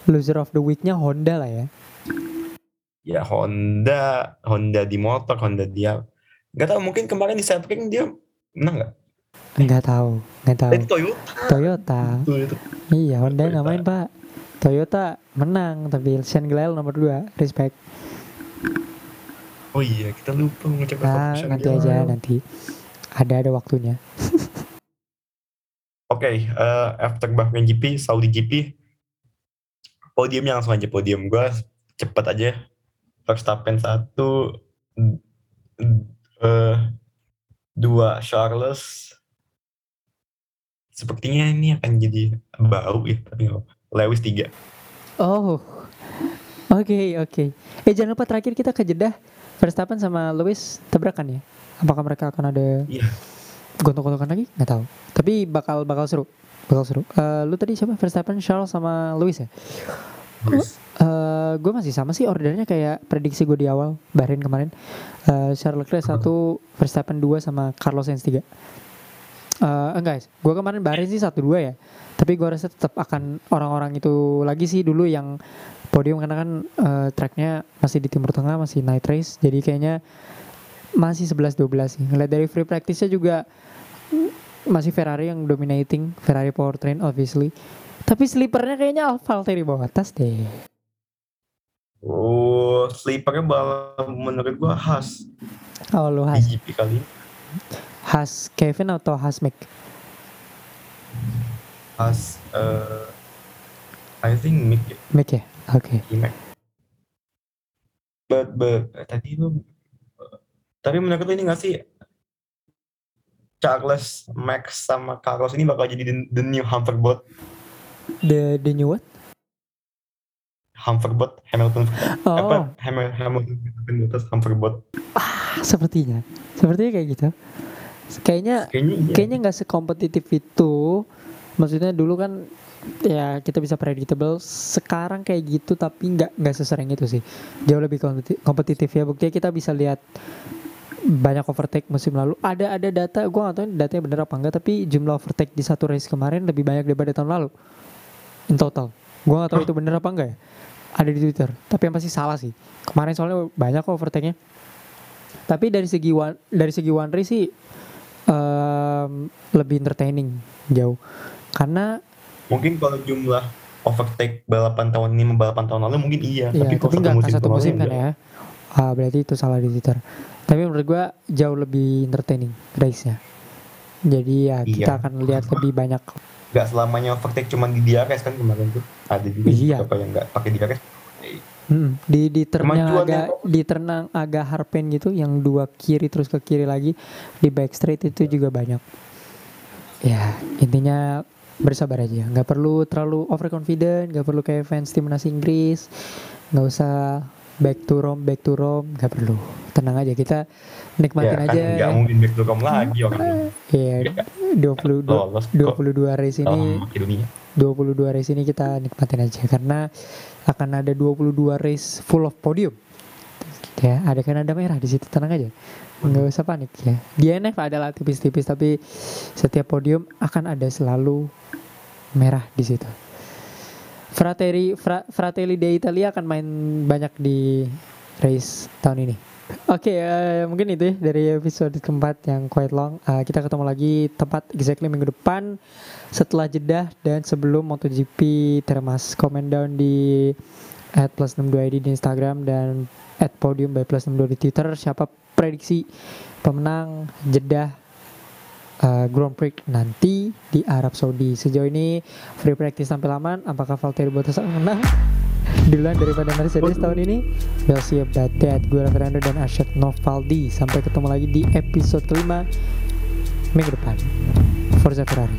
loser of the week-nya Honda lah ya. ya Honda Honda di motor Honda dia nggak tahu mungkin kemarin di Sebring dia menang nggak Nggak tahu, nggak tahu. Eh, Toyota Toyota. Iya, Honda nggak main, Pak. Toyota menang tapi Sean Glyle nomor 2, respect. oh iya kita lupa mengucapkan Nah, nanti aja nanti. Ada ada waktunya. Oke, eh, after Bahrain GP, Saudi GP, podiumnya langsung aja podium gue cepet aja. Verstappen satu, eh, dua Charles. Sepertinya ini akan jadi bau ya, tapi nggak apa. Lewis tiga. Oh. Oke, oke. Eh jangan lupa terakhir kita ke Jeddah Verstappen sama Lewis tabrakan ya. Apakah mereka akan ada Iya. gontok-gontokan lagi? Nggak tahu. Tapi bakal bakal seru. Bakal seru. Eh, lu tadi siapa? Verstappen, Charles sama Lewis ya? Lewis. Eh, gue masih sama sih ordernya kayak prediksi gue di awal Bahrain kemarin. Eh, Charles Leclerc satu, Verstappen dua sama Carlos Sainz tiga. Eh, enggak, guys. Gue kemarin Bahrain sih satu dua ya. Tapi gue rasa tetap akan orang-orang itu lagi sih dulu yang podium karena kan eh, tracknya masih di Timur Tengah masih night race. Jadi kayaknya masih 11-12 sih. Ngeliat dari free practice-nya juga masih Ferrari yang dominating, Ferrari powertrain obviously. Tapi sleepernya kayaknya Alfa Valtteri Bottas deh. Oh, sleepernya bal- menurut gue khas Oh lu di Has, GP kali ini. Has Kevin atau Has Mick? Khas, eh, I think Mick ya. Mick ya? Oke. Imac. But, but eh, tadi lu tapi menurut lu ini gak sih Charles, Max sama Carlos ini bakal jadi the, the new Humberbot The the new what? Humberbot Hamilton Oh, apa Hamilton Hamilton Bottas Humberbot sepertinya. Sepertinya kayak gitu. Kayaknya kayaknya iya kayaknya sekompetitif itu. Maksudnya dulu kan ya kita bisa predictable. Sekarang kayak gitu tapi nggak nggak sesering itu sih. Jauh lebih kompeti- kompetitif ya. Buktinya kita bisa lihat banyak overtake musim lalu. Ada ada data, gua nggak tahu datanya bener apa enggak. Tapi jumlah overtake di satu race kemarin lebih banyak daripada tahun lalu. In total. Gua nggak tahu itu bener apa enggak ya. Ada di Twitter. Tapi yang pasti salah sih. Kemarin soalnya banyak kok overtake-nya. Tapi dari segi one, dari segi one race sih em, lebih entertaining jauh. Karena mungkin kalau jumlah overtake balapan tahun ini sama balapan tahun lalu mungkin iya ya, tapi tapi, kalau nggak nggak satu musim kan enggak. ya. Ah, berarti itu salah di Twitter. Tapi menurut gua jauh lebih entertaining race-nya. Jadi ya kita Iya. akan lihat lebih banyak. nggak selamanya overtake cuma di DRS kan kemarin tuh ada juga Iya. beberapa yang nggak pakai DRS Hmm, di di turn yang agak yang- di turn agak harpen gitu yang dua kiri terus ke kiri lagi di back straight itu juga banyak. Ya, intinya bersabar aja. nggak perlu terlalu overconfident, nggak perlu kayak fans timnas Inggris. nggak usah back to Rome, back to Rome, nggak perlu. Tenang aja kita nikmatin ya kan aja. nggak mungkin back to come lagi orang Iya, 22 lolos kok 22 race ini dalam Makedonia 22 race ini kita nikmatin aja karena akan ada 22 race full of podium. Ya, ada kan ada merah di situ tenang aja. Nggak usah panik ya. Di NF adalah tipis-tipis tapi setiap podium akan ada selalu merah di situ. Fratelli Fra, Fratelli d'Italia akan main banyak di race tahun ini. Oke, eh, mungkin itu ya dari episode keempat yang quite long. Eh, kita ketemu lagi tepat exactly minggu depan setelah jeda dan sebelum MotoGP termas comment down di at plus 62 ID di Instagram dan at podium by plus 62 di Twitter siapa prediksi pemenang jeda uh, Grand Prix nanti di Arab Saudi. Sejauh ini free practice sampai laman, apakah Valtteri Bottas akan menang? Duluan daripada Mercedes tahun ini. Well siap that gue Fernando dan Asyad Novaldi. Sampai ketemu lagi di episode kelima Minggu depan. Forza Ferrari.